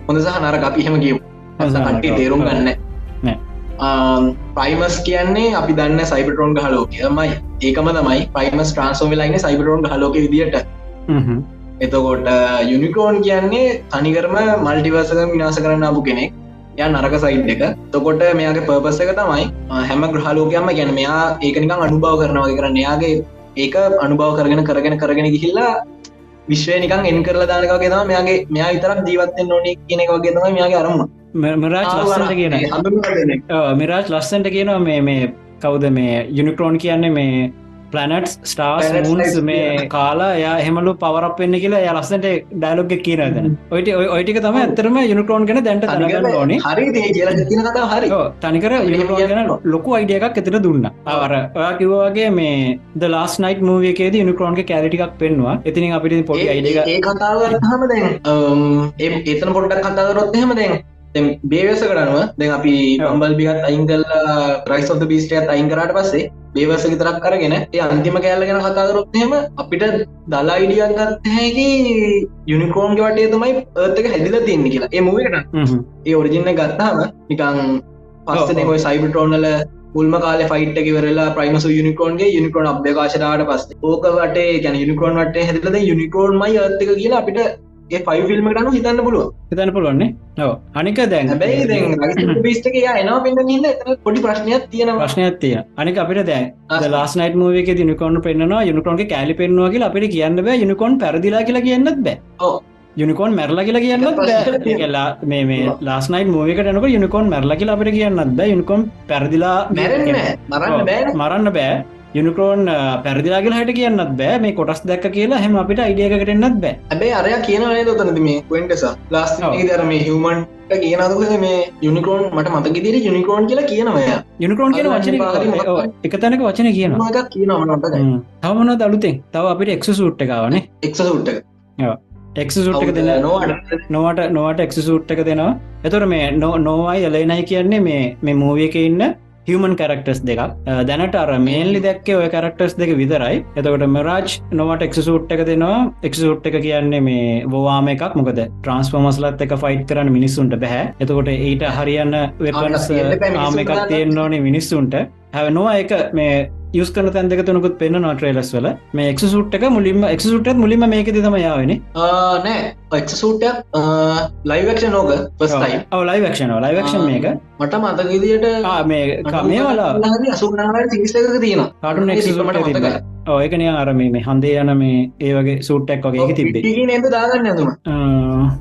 හොඳ සහ නර අපි හෙම කියව කට්ටි තේරුම් ගන්න ප්‍රයිමස් කියන්නේ අපි දන්න සයිබටරෝන් හලෝකයමයි ඒකම තමයි ප්‍රයිමස් ට්‍රන්සෝම ලයින සයිබරෝන් හලෝක විදිට එතකොට යුනිකෝන් කියන්නේ තනිකරම මල්ටිවර්සක විනාස කරන්න අපපු කෙනෙක්. ය නරක සයිට් එක. තොකොට මෙයාගේ පර්පස් එක තමයි හැම ග්‍රහලෝකයම ගැන මෙයා ඒකනිකං අනුභව කරනවා කරන්න. එයාගේ ඒක අනුභව කරගෙන කරගෙන කරගෙන ගිහිල්ලා විශ්වය නිකන් එන් කරලා දානකගේ තම මෙයාගේ මෙයා විතරක් ජීවත්තෙන් නොනි කියනෙක වගේ තමයි මෙයාගේ අරම මරාජ් ලස්සට කියන මිරාජ් ලස්සන්ට කියනවා මේ මේ කවුද මේ යුනිකරෝන් කියන්නේ මේ පලනට් ස්ටාස් මුන්ස් මේ කාලා යා එහෙමලු පවරක් වෙන්න කියලා ය ලස්සට ඩයිලොග් කියනද ඔයිට ඔයිටික තම ඇතරම යුනිකරෝන් ගැන දැන්ට තනගන්න ඕන. හරි හරි. තනිකර යුනිකරෝන් ලොකු අයිඩියකක් එතර දුන්න. අවර ඔයා කිවවාගේ මේ ද ලාස් නයිට මූවියකේද යුනිකරෝන්ගේ කෑරිටික් පෙන්වා එතිනින් අපිට පොඩි අයිඩික ඒ කතාව හම දැන්. ඒතන පොඩ්ඩක් කතාවරොත් එහෙම දැන් බේවස කරනුව. දැන් අපි පම්බල්බිගත් අයිංගල් රයිස් ඔද බිස්ටයත් අයිංකරට පස්සේ බේවස විතරක් කරගෙන ඒ අන්තිම කෑල්ල ගැන කතාකරොත්හෙම අපිට දලා ඉඩියන් ගත් හැකි යුනිකෝන්ගේ වටේ තමයි ඒත්තක හැදිල තියන්නේ කියලා. ඒ මූකට ඒ ඔරිජින්න ගත්තාම නිකං පස්සනකොයි සයිබටරෝනල මුල්ම කාල ෆයිට් කිවරලා ප්‍රයිමස යුනිකෝන්ගේ යුනිකෝන් අභ්‍යකාශනාට පස් ඕක වටේ ගැන යුනිකෝන් වටේ හැදිලද යුනිකෝන් මයි අත්තක කියලා අපිට ඒ ෆයි ෆිල්ම් කනු හිතන්න පුළුව හිතන්න පුළුවන්නේ ඔව. අනික දැන් පිස්ටක එනවා පෙන්න්න ඉන්න පොඩි ප්‍රශ්නයක් තියෙන ප්‍රශ්නයක් තිය අනික අපිට දැන් ලාස් නයිට මූවක යුනිකොන් පෙන්න්නවා යුනිකොන්ගේ කෑලි පෙන්වාගේ අපිට කියන්න බෑ. යුනිකොන් පැරදිලා කියලා කියන්නත් බෑ. යුනිකෝන් මැරලා කියලා කියන්නත් කියලා මේ මේ ලාස්නයි මූවක නක යුනිකොන් මැරලා කියලා අපිට කියන්නත් බෑ. යුනිකොන් පැරදිලා මරන්න බෑ යුනිකරෝන් පැරදිලාගල හට කියන්නත් බෑ. මේ කොටස් දැක් කියලා හෙම අපිට අයිඩියකටෙන්න්නත් බෑ. ඇබේ අරය කියන තොතනද මේ වෙන්ටස ලාස් දරම හිවමන් කියනද මේ යුනිකරෝන් මට මතක දිර යුනිකරෝන් කියලා කියනවය යුනිකරෝන් කියන වචන එක තැනක වචන කියන කියනවට තවමන දළුතෙන් තව අපිට එක්ස සුට්ට ගවන එක්ස සුට්ට එක් සුට්ක දෙන නොවට නොවට නොවට එක් සුට්ක දෙනවා. එතොර මේ නෝ නොවයි එලයිනයි කියන්නේ මේ මේ මූවියක ඉන්න හමන් කරක්ටස් දෙක් දැනට අර මේල්ලි දැක්කේ ඔය කරක්ටස් දෙක විතරයි. එතකොට මරාජ් නොවට එක්සුට් එක දෙනවා. එක්සුට් එක කියන්නේ මේ වවාම එකක්. මොකද ට්‍රන්ස්ෆෝමස්ලත් එක ෆයිට් කරන්න මිනිස්සුන්ට බැහැ. එතකොට ඊට හරියන්න වෙපනස් ආම එකක් තියෙන්න්න ඕනේ මිනිස්සුන්ට. හැව නොවා එක මේ යස් කන තැන් දෙක තුනකුත් පෙන්න්න නොට්‍රේලස් වල. මේ එක් සුට්ක මුලින්ම එක් සුටත් මුලින්ම මේක තම යාවන නෑ. එක් සුටක් ලයිවක්ෂ නෝක පස්යි ලයිවක්ෂන ලයිවක්ෂන් මේක. මට මතකදියට මේ කමේ වලා අසුනාට තිිස්සක තියෙන කාටුන එක් ඕයකනය අරම මේ හන්දේ යන මේ ඒ වගේ සූට්ටක් වගේ තිබේ නද දාගන්න ඇතුම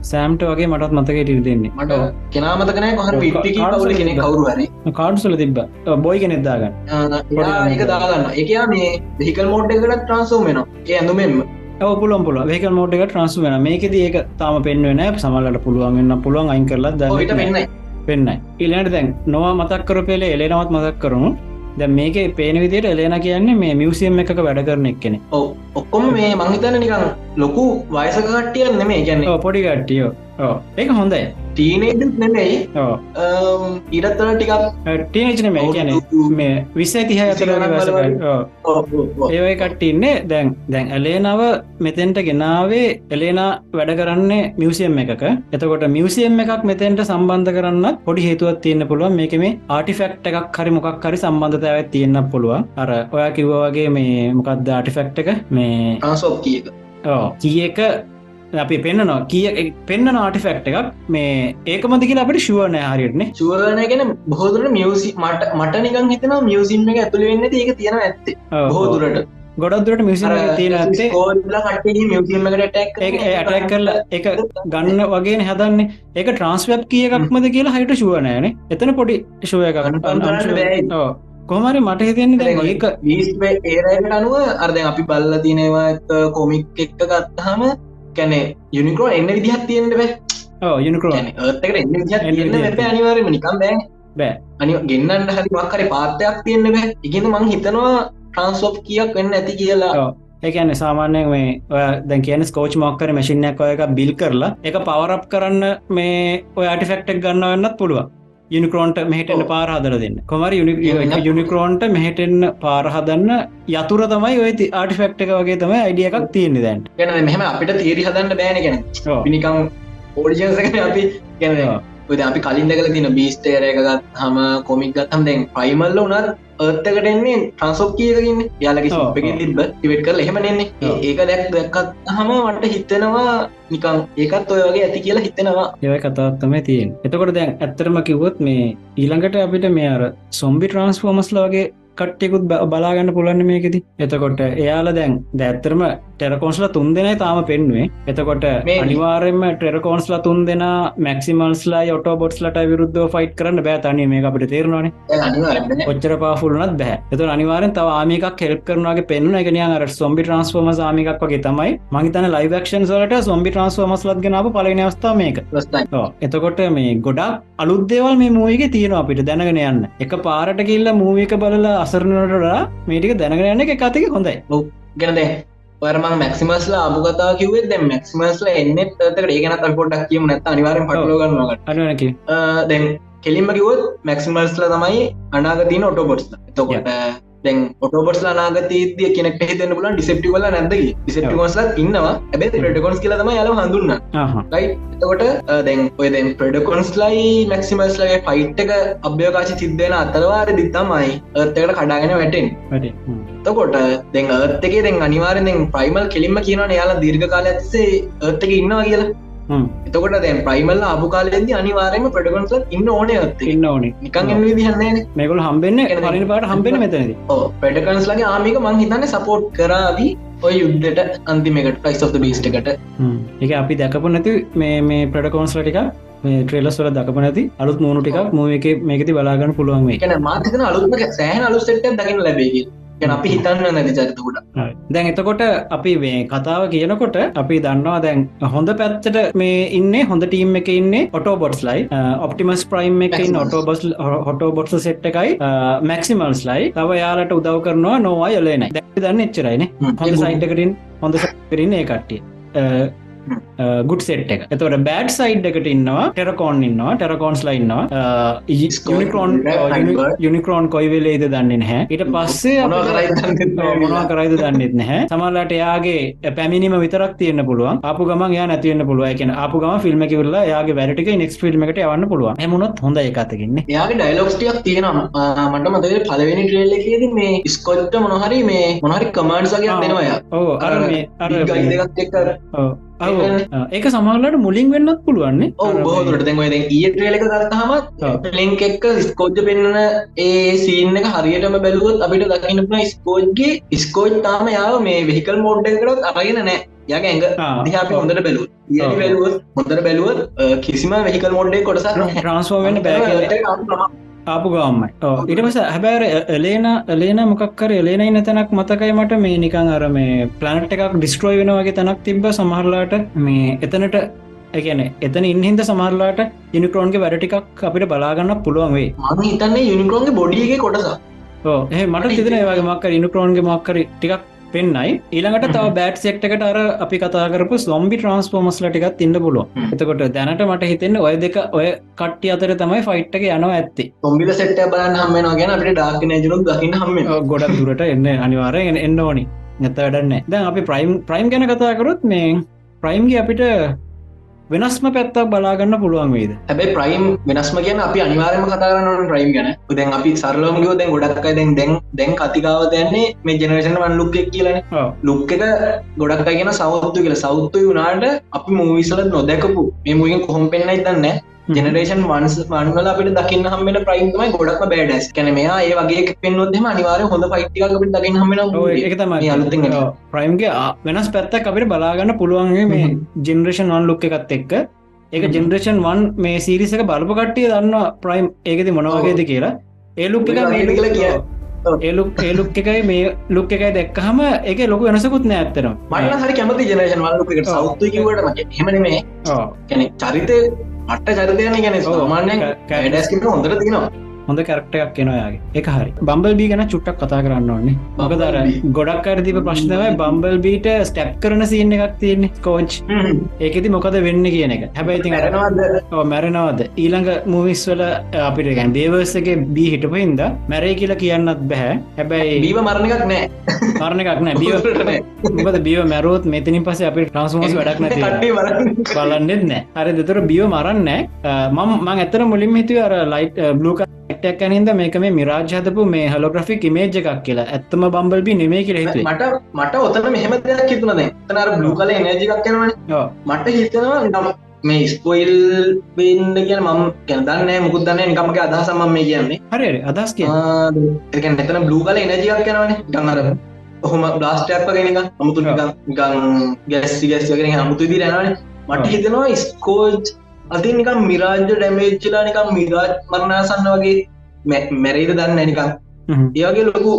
සෑම්ට වගේ මටත් මතක ටිල් දෙන්නේ. මට කෙනමතකන කොහ පිටි කවුල කෙනෙ කවරුහරි කාඩුසල තිබ බොයි කෙනෙක්දාගන්න ඒක දාගන්න. එක මේ දෙහිකල් මෝඩ් එකට ට්‍රන්සෝ වෙන ඒ ඇඳුමෙන්ම. පුලො පුල වේක මෝඩ් එක ට්‍රන්ස් වෙන මේකද ඒක තාම පෙන්වෙන සමල්ලට පුළුවන් වෙන්න පුළුවන්. අයින් කරලා ද පෙන්න්න පෙන්න්න ඉල්ලට දැන් නොවා මතක් කර පෙලේ එලෙනවත් මතක් කරුණු ද මේක පේන විදියට එලේන කියන්නේ මේ මියසියම් එක වැඩ කරන එක්කෙන ඕ ඔක්කොම මේ මංහිතන නිකං ලොකු වයසක කට්ටියන් නෙමේ ගැන්න පොඩි කට්ටියෝ. ඕ ඒක හොඳයි. ටීනේජ නෙමෙයි. ඉරත්තර ටිකක්. ටීනේජන මේ කියන මේ විස්ස තිහ අතර ඒවයි කට්ටින්නේ. දැන් දැන් ඇලේනව මෙතෙන්ට ගෙනාවේ. එලේනා වැඩ කරන්නේ මියසියම් එකක. එතකොට මියසියම් එකක් මෙතෙන්ට සම්බන්ධ කරන්න පොඩි හේතුවත් තියන්න පුළුවන්. මේක මේ ආටිෆෙක්් එකක් හරි මොකක් හරි සම්බන්ධතාවත් තියෙන්න්න පුළුවන්. අර ඔයා කිව්වගේ මේ මොකක්ද ආටිෆෙක්් එක? මේ ආසෝප් කිය කිය එක අපි පෙන්න්නනවා කිය පෙන්න්න ආටිෆෙක්් එකක් මේ ඒකමති කියලා අපට ශුවනය හරිටන ශුවන ගැන බොහදුර මියසි මට මට නිකන් හිතන මියසිම් එක ඇතුළ වෙන්න ඒක තියෙන ඇත්තේ. බෝදුරට ගොඩක්දුරට මිසි ඇටක් කරලා එක ගන්න වගේ හදන්නේ. ඒක ට්‍රන්ස්වප් කිය එකක්මද කියලා හයිට ශුවනෑන එතන පොඩි ශුවය එකක් කොමරි මට හිතන්නේ ඒක ඒරයට අනුව අර්ද අපි බල්ල තිනවා කොමික් එක්ක ගත්තහම කැනෙ යුනිකෝ එන්න විදිහත් තියෙන්ට බෑ. යුනිකෝ අනිවාරම නිකම් බෑ බෑ. අනි ගෙන්න්නට හරි මක්කරි පාත්තයක් තියෙන්න්න බෑ. ඉගෙන මං හිතනවා ට්‍රන්ස්ෝප් කියක් වෙන්න ඇති කියලා. ඒකන සාමාන්‍යය මේ දැ කියන ස්කෝච් මොක්කර මසිිනයක් ඔය එක බිල් කරලා එක පවරප් කරන්න මේ ඔය අටිෆෙක්ටක් ගන්න වෙන්නත් පුළුවන් යුනිකරෝන්ට මෙහටෙන්න්න පාරහදර දෙන්න. කොමර යුනිකරෝන්ට මෙහටෙන්න්න පාරහදන්න යතුර තමයි ඔය ආටිෆෙක්් එක වගේ තමයි අයිඩිය එකක් තියෙන්නේ දැන්ට ගැන මෙහම අපිට තේරි හදන්න බෑන ගැන පිනිකම් ඕඩිජන්සක අපි ගැනවා ඔද අපි කලින් දෙකල තින බිස්ටේර එකගත් හම කොමික් ගත්තම් දැන් ප්‍රයිමල්ල උනත් ඒත්තකටෙන්නේ ට්‍රන්සෝප් කියකගන්න යාලගේ සුප්පකින් තිබ ඉවෙට කර එහෙමනෙන්නේ ඒක දැක් දැක්කත් හම මට හිතනවා නිකං ඒකත් ඔය වගේ ඇති කියලා හිතෙනවා. ඒවයි කතාත්තම තියෙන් එතකොට දැන් ඇත්තරම කිවොත් මේ ඊළඟට අපිට මේ අර සොම්බි ට්‍රන්ස්ෆෝමස්ල වගේ කට්ටෙකුත් බලාගන්න පුලන්න මේකෙති එතකොට එයාල දැන් දැත්තරම ටෙරකෝන්ස්ල තුන් දෙනයි තාම පෙන්වේ එතකොට අනිවාරෙන්ම ටෙරකෝන්ස්ල තුන් දෙෙන මැක්සිමල්ස්ලා ඔට බොට්ස්ලට විරුද්ධ ෆයිට් කරන්න බෑ තනය මේ අපට තේරවානේ ඔච්චර පාෆුලනත් බෑ. එත අනිවාරෙන් තව ආමිකක් කෙල්ප කරනගේ පෙන්න්න එකනිය අර සොම්බි ට්‍රන්ස්ෆෝම ආමිකක් වගේ තමයි. මහිතන ලයිවක්ෂන් සලට සොම්බි ට්‍රන්ස්ෆෝමස්ලත් ගෙනාව පලන අවස්ථා මේක. එතකොට මේ ගොඩක් අලුද්දේවල් මේ මූවිගේ තියෙන අපිට දැනගෙන යන්න. එක පාරට කිල්ල මූවික බලලා අසරනටලා මේටික දැනගෙන එක කතික හොඳයි. ගැනදේ පරම මැක්සිමස්ල අබගතා කිවේ දැ මැක්සිමස්ල එන්න තකට ඒගන පොඩක් කියම නැත අනිවාරෙන් පටලෝගන්නගට අනක දැන් කෙලින්ම කිවොත් මැක්සිමස්ල තමයි අනාගතින ඔටෝබොට්ස් එතකොට දැන් ඔටෝබොටස් නාගතීතිය කෙනෙක් හිතන්න පුලන් ඩිසෙප්ටි කල නැද ඩිසෙප්ටිකොස්ල ඉන්නවා. ඇබේ ප්‍රඩකොන්ස් කියලම යල හඳුන්න ලයි එතකොට දැන් ඔය දැන් ප්‍රඩකොන්ස් ලයි මැක්සිමස්ලගේ ෆයිට් එක අභ්‍යකාශ සිද්ධයන අතරවාර දිත්තමයි ඒත්තකට කඩාගෙන වැටෙන් තකොට දැන් ඒත්තකේ දැන් අනිවාරෙන් ප්‍රයිමල් කෙලින්ම කියනවන යාලා දීර්ඝ කාල ඇත්සේ ඒත්තක ඉන්නවා කියලා එතකොට දැන් ප්‍රයිමල් ආපු කාලෙද අනිවාරයම ප්‍රඩගන්ස් ඉන්න ඕන ඉන්න ඕන. නිකන් විදිහන්න මේකුල් හම්බෙන්න පලින පාට හම්බෙන මෙතනද. ප්‍රඩකන්ස්ලගේ ආමික මං හිතන්න සපෝට් කරාවී ඔය යුද්ධට අන්තිමකට ප්‍රයිස් of බේස්ට එකට. එක අපි දැකපු නැති මේ මේ ප්‍රඩකෝන්ස්ල ටික මේ ට්‍රේලස් වල දකප නැති අලුත් මූුණු ටික මූව එක මේකති බලාගන්න පුළුවන් මේ මාතන අලුත්ම සෑහන අලු සෙට්ට දකින ලැබේගේ ගැන අපි හිතන්න නැති චරිතකුට දැන් එතකොට අපි මේ කතාව කියනකොට අපි දන්නවා දැන් හොඳ පැත්තට මේ ඉන්න හොඳ ටීම් එක ඉන්නේ ඔටෝබොට්ස් ලයි ඔප්ටිමස් ප්‍රයිම් එකින් ඔටෝබොස් හොටෝබොට්ස සෙට් එකයි. මැක්සිමල්ස් ලයි තව යාලට උදව් කරනවා නොවා යලේන දැ දන්න එච්චරයින. හොඳ සයින්ටකරින් හොඳ සකරින් ඒ කට්ටිය ගුඩ් සෙට් එක. එතවට බෑඩ් සයිඩ් එකට ඉන්නවා ටෙරකෝන් ඉන්නවා ටෙරකෝන්ස් ලයින්නවා යුනිකෝන් යුනිකරෝන් කොයිවෙලේද දන්නේ හැ ඊට පස්සේ මොනවා කරයිද දන්නෙත් නැහැ. සමල්ලට එයාගේ පැමිණිම විතරක් තියන්න පුළුවන්. අප ගම යා නැතිවන්න පුළුව කියන අප ගම ෆිල්ම් කිවරලා යාගේ වැඩටික නෙක් ෆිල්ම් එකට යවන්න පුළුවන්. එමුණොත් හොඳ එකතකින්න යාගේ ඩයිලොක්ස්ටියක් තියෙනවා. මට මතක පලවෙනි ට්‍රේල්ල කියද මේ ස්කොට්ට මොනහරි මේ මොනහරි කමාන්ඩ්සගේ දෙනවා ඕ අර අර එක්ක ඒක සමහලට මුලින් වෙන්නත් පුළුවන්නේ බෝදුරට දැන් ඒ ට්‍රේලක ගත්තහම පලෙන්ක් එක්ක ස්කෝජ්ජ පෙන්න්න ඒ සීන්න හරියටම බැලුවොත් අපිට දකින්නපන ස්කෝජ්ගේ ස්කෝජ් තාම යාව මේ වෙහිකල් මෝඩ් එකකරත් අරගෙන නෑ යක ඇඟ දිහාපි හොඳට බැලු බැලුවත් හොඳට බැලුවත් කිසිම වෙහිකල් මෝඩ්ඩේ කොටසක් ට්‍රන්ස්ෝවෙන් බැ ආපු ගාම්මයි ඉට පස හැබෑර එලේන එලේන මොකක්කර එලේනයි නැතැනක් මතකයි මට මේ නිකං අර මේ ප්ලනට් එකක් ඩිස්ට්‍රෝයි වෙන වගේ තැනක් තිබ සමහරලාට මේ එතනට එකන එතන ඉන්හින්ද සමහරලාට යුනිකරෝන්ගේ වැඩටිකක් අපිට බලාගන්න පුළුවන් වේ මම හිතන්නේ යුනිකරෝන්ගේ බොඩියගේ කොටස ඒ මට තිදන වගේ මක්කර යුනිකරෝන්ගේ මක්කර ටිකක් පෙන්න්නයි ඊළඟට තව බෑට් සෙක්ටකට අර අපි කතාකරපු සොම්බි ට්‍රන්ස්පෝමස්ල ටිකත් ඉන්න පුලුව එතකොට දැනට මට හිතෙන්න ඔය දෙක ඔය කට්ටි අතර තමයි ෆයිට්ක යනවා ඇත්ති. ඔම්බිල සෙට්ට බලන්න හම්මෙන ගැන අපට ඩාක් නජනු දකින්න හම්ම ගොඩක් දුරට එන්න අනිවාරයෙන් එන්න ඕනි. නැත වැඩන්න දැන් අපි ප්‍රයිම් ප්‍රයිම් ගැන කතාකරොත් මේ ප්‍රයිම්ගේ අපිට වෙනස්ම පැත්තක් බලාගන්න පුළුවන් වේද හැබයි ප්‍රයිම් වෙනස්ම කියන අපි අනිවාරම කතාරන්න ප්‍රයිම් ගැන. දැන් අපි සරලෝමගෝ දැන් ගොඩක්යි දැන් දැන් දැන් කතිකාව දැන්නේ මේ ජනරේෂන වන් ලුක් එක් කියලන ලුක් එක ගොඩක් කියන සෞත්තු කියල. සෞත්තු වුණාට අපි මූවිසල නොදැකපු. මේ මුගෙන් කොහොම පෙන්න්නයි දන්න ජනරේෂන් වන්ස් වන්වල අපිට දකින්න හම්මෙන ප්‍රයිම්තමයි ගොඩක්ම බෑඩස් කැන මෙයා ඒ වගේ පෙන්වොත්ම අනිවාර හොඳ පයිටිකක් අපිට දකින්න හමෙන එකතම අලුති ප්‍රයිම්ගේ වෙනස් පැත්තක් අපිට බලාගන්න පුළුවන්ගේ මේ ජෙනරේෂන් වන් ලුක් එකත් එක්ක. ඒක ජෙනරේෂන් වන් මේ සිරිසක බලප කට්ටිය දන්න ප්‍රයිම් ඒකති මොනවගේද කියලා. ඒ ලුක් එක මේ කියලා කිය. ඒලුක් ඒලුක් එකයි මේ ලුක් එකයි දැක්කහම එක ලොක වෙනසකුත් නෑ ඇත්තරම් මට හරි කැමති ජනේෂන් වල්ලුකට සෞත්තු කිවට හෙමන මේ කැනෙ චරිතය අට චරිතයන ගැන සාමාන්‍ය කෑඩස්කට හොඳට තිෙනවා හොඳ කරක්ට එකක් කෙනයාගේ එක හරි. බම්බල් බී ගැන චුට්ටක් කතා කරන්න ඕන්නේ මොකදර ගොඩක් අරතිබ ප්‍රශ්නවයි බම්බල් බීට ස්ටප් කරන සින්න එකක් තියන්නේ කෝච් ඒකෙති මොකද වෙන්න කියන එක. හැබැයි ඉතින් අරනවාද මැරෙනවාද? ඊළඟ මුවිස් වල අපිට ගැන් දේවර්සගේ බී හිටපු හින්ද මැරේ කියලා කියන්නත් බැහැ හැබැයි බීව මරණ එකක් නෑ. මරණ එකක් නෑ. බිය මොකද බියව මැරුවොත් මෙතිනින් පස අපි ට්‍රන්ස්මෝස් වැඩක් නැති බලන්නෙත් නෑ. හරි දෙතර බියව මරන්න මම ඇතර මුලින් හිතුව අර ලයිට් බ්ලක ටක් ඇනින්ද මේක මේ මිරාජ් හදපු මේ හලෝග්‍රෆික් ඉමේජ් එකක් කියලා. ඇත්තම බම්බල්බි නෙමේ කියල හිතු මට මට ඔතන මෙහෙම දෙයක් හිතුනද තනර බ්ලු කල නජිකක් කෙනවන මට හිතනවා නම් මේ ස්පොයිල් බෙන්ඩ කියන මම ගැදන්න මුකුත් දන්න නිකමගේ අදහසම මේ කියන්නේ. හරි අදස් කිය එක මෙතන බ්ලු කල එනජිකක් කෙනවන ගන්නර ඔහොම බ්ලාස්ටයක් වගෙන අමුතු ගන් ගැස්සි ගැස් වගෙන හමුතු දී රැනවන මට හිතනවා ස්කෝජ් අති නිකම් මිරාජ්‍ය ඩැමේච්චලා නිකම් මිරාජ් මරණසන්න වගේ මැරේද දන්න නිකම් ඒවගේ ලොකු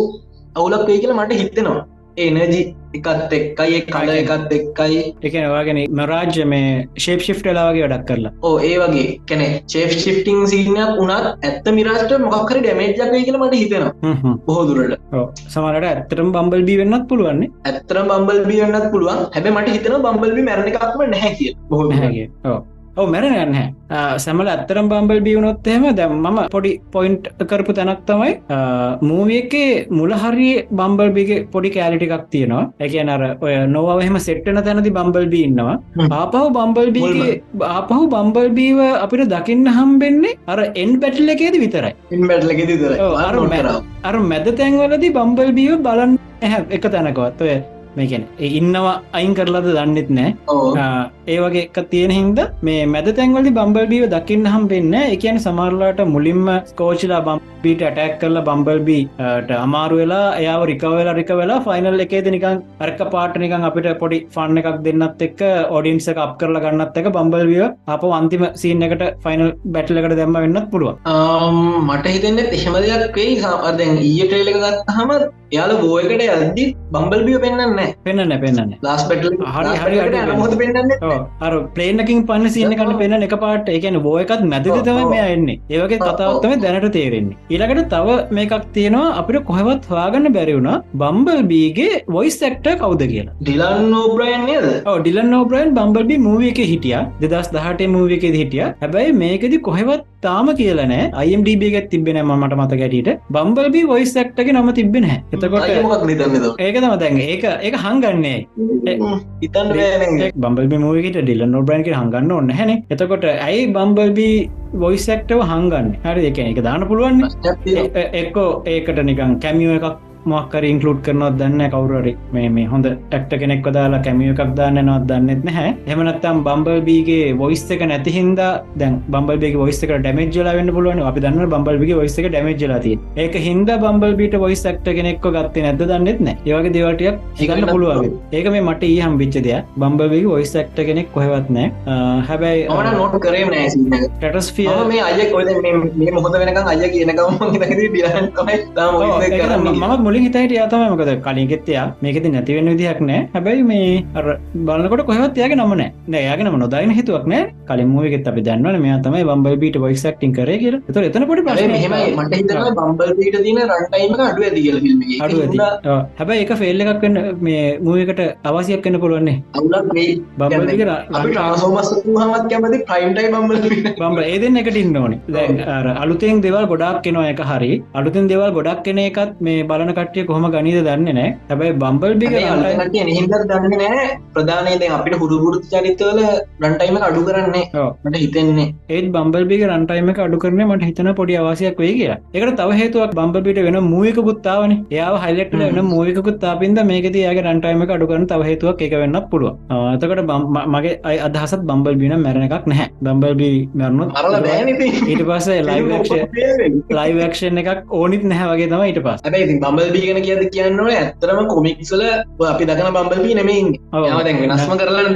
අවුලක් වේ කියලා මට හිතෙනවා. ඒනජි එකත් එක්කයි කල එකත් එක්කයි. එකනවාගෙන මරාජ්‍ය මේ ශේප් ශිප්ටලාවගේ වැඩක් කරලා. ඕ ඒ වගේ. කැනෙ චේප් ශිප්ටිං සිීනයක් වුණත් ඇත්ත මිරාට මොක්කර ඩැමේජ්ජක් වේ කියලා මට හිතෙනවා. බොහෝ දුරට. සමට ඇත්තරම් බම්බල් බී වෙන්නත් පුළුවන්නේ ඇත්තර බම්බල් බී වෙන්නත් පුළුවන්. හැබ මට හිතන බම්බල්බි මැරණ එකක්ම නැහැ කිය බොහෝ හැගේ ඔව මැරණ ගන්න සැමල ඇත්තරම් බම්බල් බියවුණොත්තහෙම දැම් මම පොඩි පොයින්ට් කරපු තැනක් තමයි මූවියකේ මුලහරි බම්බල්බිගේ පොඩි කෑලිටිකක් තියෙනවා. ඇක නර ඔය නොවහෙම සෙට්ටන තැනති බම්බල්බී ඉන්නවා. ආපහු බම්බල්බීගේ ආපහු බම්බල්බීව අපිට දකින්න හම්බෙන්නේ අර එන් බැටල එකේද විතරයි. අර මැද තැන්වලදි බම්බල්බීව බලන්න එක තැනකවත්. ඔය මේකැන ඉන්නවා අයින් කරලද දන්නෙත් නෑ. ඒ වගේ එක තියෙන හින්ද මේ මැද තැන්වලි බම්බල්බීව දකින්න හම් වෙන්න එකන සමරලාට මුලින්ම ස්කෝචිලා බම්බීට ඇටැක් කරලා බම්බල්බීට අමාරු වෙලා එයාව රිකවෙලා රික වෙලා ෆයිනල් එකේද නිකන් අරක පාට නිකන් අපිට පොඩි ෆන්න එකක් දෙන්නත් එක් ඔඩින්ස අප කරලා ගන්නත් එක බම්බල්විය අප අන්තිම සීන් එකට ෆයිනල් බැටලකට දැම්ම වෙන්නත් පුළුව මට හිතන්න එහෙම දෙයක් වෙයි. සාදැන් ඊය ට්‍රේලක ගත් හම යාල ගෝයකට ඇදදි බම්බල්බිය පෙන්න්න පෙන්න්න පෙන්න්න ලාස් පෙටල හරි හරි හොද පෙන්න්න අර පලේනකින් පන්න සියන කන්න පෙන්න්න එක පාට එකන බෝයකත් මැද තම මෙයා එන්නේ. ඒවගේ කතාවත්තම දැනට තේරෙන්නේ. ඊළකට තව මේකක් තියෙනවා අපිට කොහවත් හවාගන්න බැරිවුණ බම්බල් බීගේ වොයිස් ඇක්ට කවුද කියලා. Dylan O'Brien Dylan O'Brien Bumblebee movie එක හිටිය. දෙදස් දහට මූව එකෙද හිටිය. හැබැයි මේකෙදි කොහෙවත් තාම කියලනෑ අයිම්ඩබ එකත් තිබෙන මට මත ගැටට බම්බල්බි වොයිස් ඇක්ටක නම තිබෙන එතකොට ඒක තම දැන් ඒක ඒක හංගන්නේ. ඉතන් බම්බල්බි මූවිකට ඩිල්ල නොබ්‍රන්ක හඟන්න ඔන්න හැන එතකොට ඇයි බම්බල්බි වොයිසක්ටව හංගන්න? හරි එක එක දාන්න පුළුවන් එක්කෝ ඒකට නිකන් කැමියෝ එකක් මොක්කර ඉන්කලුඩ් කරනවත් දන්න කවුරරි මේ මේ හොඳ ටක්ට කෙනෙක් දාලා කැමිය එකක් දාන්න නොත් දන්නෙත් නැහැ. එමනත්තම් බම්බල්බීගේ වොයිස් එක නැතිහින්ද දැන් බම්බල්බේ වොයිස් එක ඩමේජල වන්න පුළුවන් අපි දන්න බම්බල්බිගේ වොයිස් එක ඩමේජලති ඒක හින්ද බම්බල්බීට වොයිස් ක්ට කෙනෙක්ක ගත්තේ නැද දන්නෙත් නෑ ඒවගේ දේවටියක් හිගන්න පුළුවන්. ඒක මේ මට ඒ හම්බිච්ච දෙයක්. බම්බල්බි වොයිස් ක්ට කෙනෙක් කොහෙවත් නෑ හැබැයි ඕන නොට කරේ නෑ ටටස් ිය මේ අය කො මේ මොහොද වෙනකම් අය කියනකම මත් මුලින් හිතට යාතම මකද කලින්ගෙත්තයා මේකෙති නැතිවෙන විදිහක් නෑ හැබැයි මේ බලකොට කොහත් යාගේ නමන නෑයාගේ නම නොදයින හිතුවක් නෑ කලින් මූවගෙත් අපි දන්නවන මේ තමයි බම්බල් බීට වයිසක්ටින් කරේ කිය එත එතන පීට කියල හැබැයි එක ෆෙල්ල එකක් වන්න මේ මූවකට අවසියක් කන්න පුළුවන්නේ බම්බල් රාසෝමස් හමත් කැමති ප්‍රයිම්ටයි බම්බල් බම්බ ඒදෙන් එකට ඉන්න ඕන. අලුතෙන් දෙවල් ගොඩක් කෙනවා එක හරි. අලුතෙන් දෙවල් ගොඩක් කෙන එකත් මේ බලන කට්ටිය කොහොම ගනිද දන්නේ නෑ හැබැයි බම්බල් බිග හිද දන්න නෑ ප්‍රධානයද අපිට හුරුපුරතු චරිතවල රන්ටයිම අඩු කරන්නේ මට හිතෙන්නේ. ඒත් බම්බල්බිග රන්ටයිම අඩු කරන මට හිතන පොඩි අවසයක් වේ කිය එකට තව හේතුවක් බම්බිට වෙන මූයක පුත්තාවන එයා හයිලෙක්ට වෙන මූයකුත්තාපින්ද මේකද යාගේ රන්ටයිම අඩු කරන තව හේතුවක් එක වෙන්න පුළුව අතකට මගේ අයි අදහසත් බම්බල් බින මැරණ එකක් නැහැ. බම්බල්බි මැරණු ඊට පස්සේ ලයිවක්ෂ ලයිවක්ෂන් එකක් ඕනිත් නැහැ වගේ තම ඊට පස් බම්බල් බම්බල්බී ගැන කියද කියන්නවන ඇත්තරම කොමික්සල අපි දකන බම්බල්බී නෙමයින් යමදැන් වෙනස්ම කරලා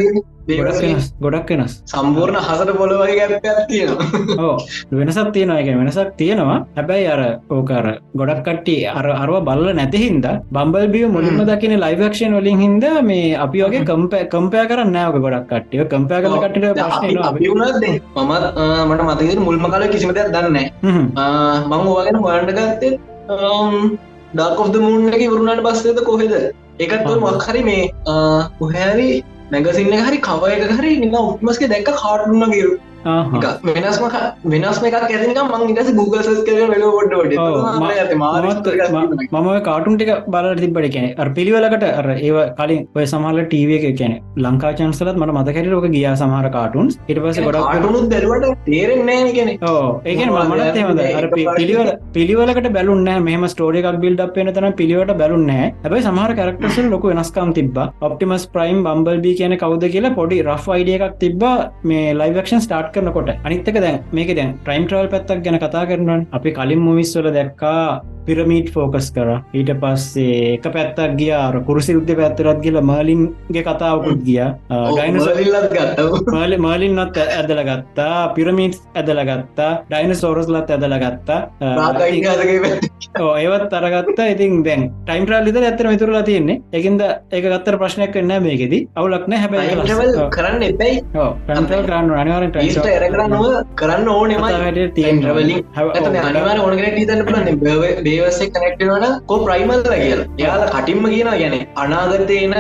ගොඩක් වෙනස්. සම්පූර්ණ හසට පොල වගේ ගැප්පයක් තියෙනවා. ඕ වෙනසක් තියෙනවා. එක වෙනසක් තියෙනවා. හැබැයි අර ඕකර ගොඩක් කට්ටි අර අරව බල්ල නැතිහින්ද බම්බල්බිය මුලින්ම දකින ලයිවක්ෂන් වලින් හින්ද මේ අපි වගේ කම්පෑ කම්පය කරන්න නෑවක ගොඩක් කට්ටිය. කම්පය කල කටට මමත් මට මතක මුල්ම කල කිසිම දෙයක් දන්න මං ඕගෙන හොයන්ට ගත්තේ ඩාකොෆ්ද මුන්න එක වරුණට බස්සේද කොහෙද? එකත් මක් හරි මේ කොහැරි මැගසින්න හරි කව එක හරි නින්න උත්මස්ක දැක්ක කාටුන්න ගරු වෙනස්ම වෙනස්ම එකක් ඇතික මං ඉටස Google සස් කර වෙල ොඩ මම කාටුන් ටික බල තිබට කියන පිළිවලකට අර ඒව කලින් ඔය සමහල ටීව එක කියන ලංකා චන්සලත් මට මතකැර ෝක ගිය සමහර කාටුන්ස් ඉට පස ගොඩක් ටුත් දරුවට තේරෙන්නේ ඕ ඒකන මමත් අර පිළිවල පිළිවලකට බැලුන්න මෙම ස්ටෝඩ එකක් බිල්ඩ් පෙන තන පිළිවට බැලුන්නෑ හැබයි සමහර කරක්ටසල් ලොක වෙනස්කම් තිබ ඔප්ටිමස් ප්‍රයිම් බම්බල්බි කියන කවද කියලා පොඩි රෆ් අයිඩිය එකක් තිබ මේ ලයිවක්ෂන් ස්ටාට් කරනකොට. අනිත්තක දැන් මේක දැන් ට්‍රයිම් ට්‍රවල් පැත්තක් ගැන කතා කරනවන්. අපි කලින් මුවිස්වල දැක්කා පිරමීට් ෆෝකස් කර. ඊට පස්සේ එක පැත්තක් ගියාර කුරුසි යුද්ධ පැත්තරත් කියල මර්ලින්ගේ කතාවකුත් ගිය. මල මර්ලින්නත් ඇදල ගත්තා. පිරමීට් ඇදල ගත්තා. ඩයින සෝරස්ලත් ඇදල ගත්තා. ඒවත් අරගත්තා. ඉතින් දැන් ටයිම් ්‍රල් ිත ඇත්තර මිතුරලා තියන්නේ. එකන්ද ඒක ගත්තර ප්‍රශ්නයක් කරන්න මේකෙද. අවුලක්න හැබැයි කරන්න එපැයි. කරන්න අනිවාර කරන්න කරන්න ඕනෙමයි තියෙන්වලින් අනිවාර ඕනගෙන තන්න පලන්න ඒවස කනෙක්ටවන කෝ ප්‍රයිමල්ල කියල. යාල කටින්ම කියන ගැන අනාගතයන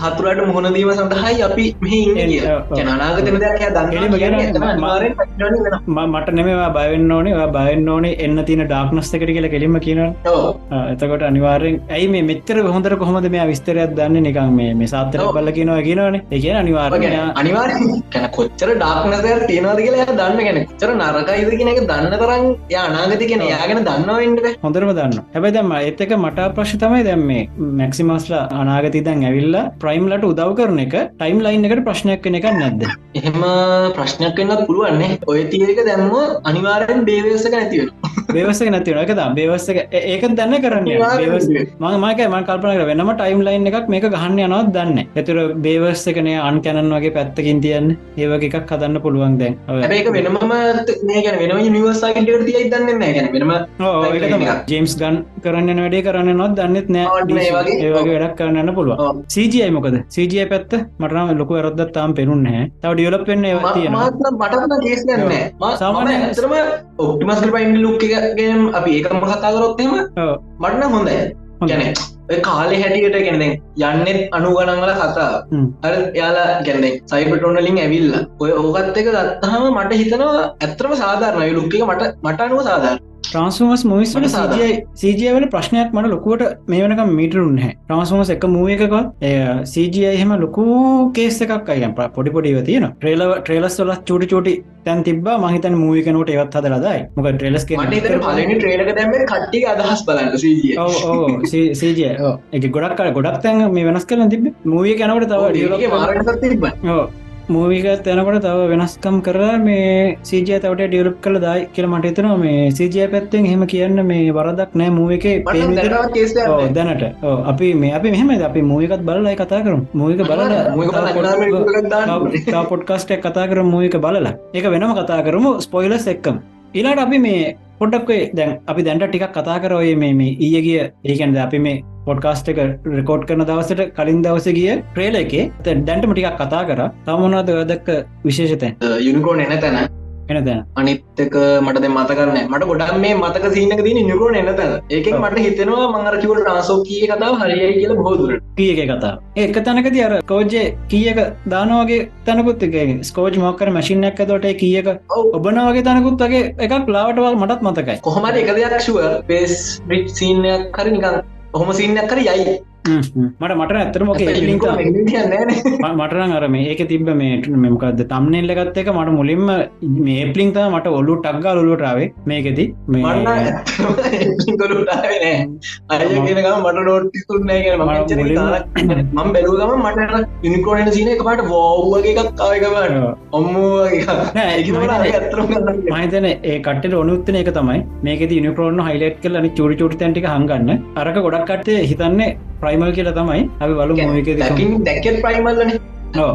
හතුරට මුහුණදීම සඳහායි අපි දෙයක් මට නෙමවා බයවෙන්න ඕනේ. බයන්න ඕනේ එන්න තින ඩාක්නස්ත එකට කියල කෙලිම කියන එතකොට අනිවාරෙන් ඇයි මේ මෙච්චර හොඳර කොහොමද මේ විස්තරයක් දන්න? නිකන් මේ මේ සාත්තර බල කියනවා කියනවනේ. ඒ අනිවාර්ය අනිවාර කැන කොච්චර ඩාක්නසයක් තියෙනවාද කියලා දන්න ගැන චර නරකයිද කියන එක දන්න තරන් ය අනාගති කියෙන යාගෙන දන්නවට හොඳරම දන්න හැබයි දම්ම ඒත් එක මට ප්‍රශ් තමයි දැම් මේ මැක්සිමස්ල අනාගති දැන් ඇවිල්ලා ප්‍රයිම්ලට උදව් කරන එක ටයිම් ලයින් එකට ප්‍රශ්නයක් කෙන එක නැද්ද? එහෙම ප්‍රශ්නයක් කන්නත් පුළුවන්නේ ඔය තියක දැම්ම අනිවාරෙන් බේවසක නැතිව බේවසක නැතිව එකද බේවස්සක ඒක දන්න කරන්න මමක ම කල්පනක වෙනම ටයිම් ලයින් එකක් මේක ගහන්න යනවත් දන්න එතුර බේවස්සකනය අන් කැනන් වගේ පැත්තකින් තියන්න. ඒවගේ එකක් හදන්න පුළුවන් දැන් ඒක වෙනම ගැන වෙනම නිවසාකට තිය දන්න ගැන වෙනම ජේම්ස් ගන් කරන්න වැඩේ කරන්න නොත් දන්නෙත් නෑ. ඒවගේ වැඩක් කරන්න පුළුව සජයි මොකද? සජය පැත්ත මටන ලොක වැරොද්ද තාම් පෙරුන්නේ තව ඩියලප් වෙන්න මටන කේස්නන්න සාමානය ඇතරම ඔක්ටිමස්ක පයින්ඩ ලුක් එකගෙනම් අපි ඒකම කතා කරොත්තේම මටන හොඳයි. ගැන කාලෙ හැටියට ගැනෙ යන්නෙත් අනුගණන්වල කතා අර යාලා ගැනෙ සයිපටොනලින් ඇවිල්ල. ඔය ඕකත් එක ගත්තහම මට හිතනවා ඇත්‍රම සාධාරණය. ලුක්ක මට මට අනුව සාධාර ට්‍රන්ස්මස් මොවිස් වල සජය සජයවල ප්‍රශ්නයක් මට ලොකුවට මේ වනක මීටරුන් හැ ට්‍රන්ස්මස් එක මූව එකක සජය එහෙම ලොකු කේස එකක් අයම් පොඩි පොඩිව තියෙන ට්‍රේල ට්‍රේලස් වල චුටි චුටි තැන් තිබ මහිතන් මූවිකනට ඒවත් හදලදයි මොක ට්‍රේලස් කට්ටි අදහස් බලන්න සජය එක ගොඩක් ගොඩක් තැන් මේ වෙනස් කරන තිබ මූවිය කැනවට තව මූවිකත් යනකොට තව වෙනස්කම් කර මේ සජය තවට ඩියලප් කළ දයි කියල මට එතනවා මේ සජය පැත්තෙන් හෙම කියන්න මේ වරදක් නෑ මූව එක. දැනට අපි මේ අපි මෙහම අපි මූවිකත් බලලයි කතා කරු මූවික බල පොඩ්කස්ටක් කතා කර මූවික බලලා. එක වෙනම කතා කරමු. ස්පොයිලස් එක්කම්. ඉලාට අපි මේ පොඩ්ඩක්වේ දැන් අපි දැන්ට ටිකක් කතා කරෝය මේ මේ ඊයගිය ඒකැන්ද අපි මේ පොඩ්කාස්ට එක රෙකෝඩ් කරන දවසට කලින් දවස ගිය ට්‍රේල එක. දැන්ටම ටිකක් කතා කර. තමනවාද වැදක්ක විශේෂතැන් යුනිකෝන් එන තැන. එන තැන. අනිත්තක මට මත කරන මට ගොඩක් මේ මතක සිීනක දී නිකෝන එන තැන. ඒක මට හිතනවා මංගරකිවට රාසෝකී කතාව හරිය කියල බෝදුර කිය එක කතා ඒක තැනක තියර කෝජ්ජය කියක දානවාගේ තැනකුත් එක. ස්කෝජ් මොක්කර මශිනයක් තොට කියක ඔබනවාගේ තැනකුත් වගේ එකක් ලාවටවල් මටත් මතකයි. කොහොමට එක දෙයක් ශුව පේස් බ්‍රිට් සීනයක් කර නිකන් ඔහොම සින්නක් කර යයි. මට මට ඇත්තරම ලික මටන අර මේක තිබ මේට මෙමකක්ද තම්නෙල්ල ගත්ත එක මට මුලින්ම මේ පලිින්ත මට ඔල්ලු ටක්ගා ලුලුටාවේ මේකෙති මට නෝට්ටිකුන්නෑ මම බැලූගම මට ඉනිකෝනට සින එක පට වෝවගේ එකක් ආයකවට ඔම්මුවගේ මහිතන ඒ කට ඔනුත්තන එක තමයි. මේක නිකරෝන හයිලට් කල චුරි චුට තැන්ටික හංගන්න. අරක ගොඩක් කටේ හිතන්නේ ප්‍රයිමල් කියලා තමයි අපි බලු මොක දැක ප්‍රයිමල්ලන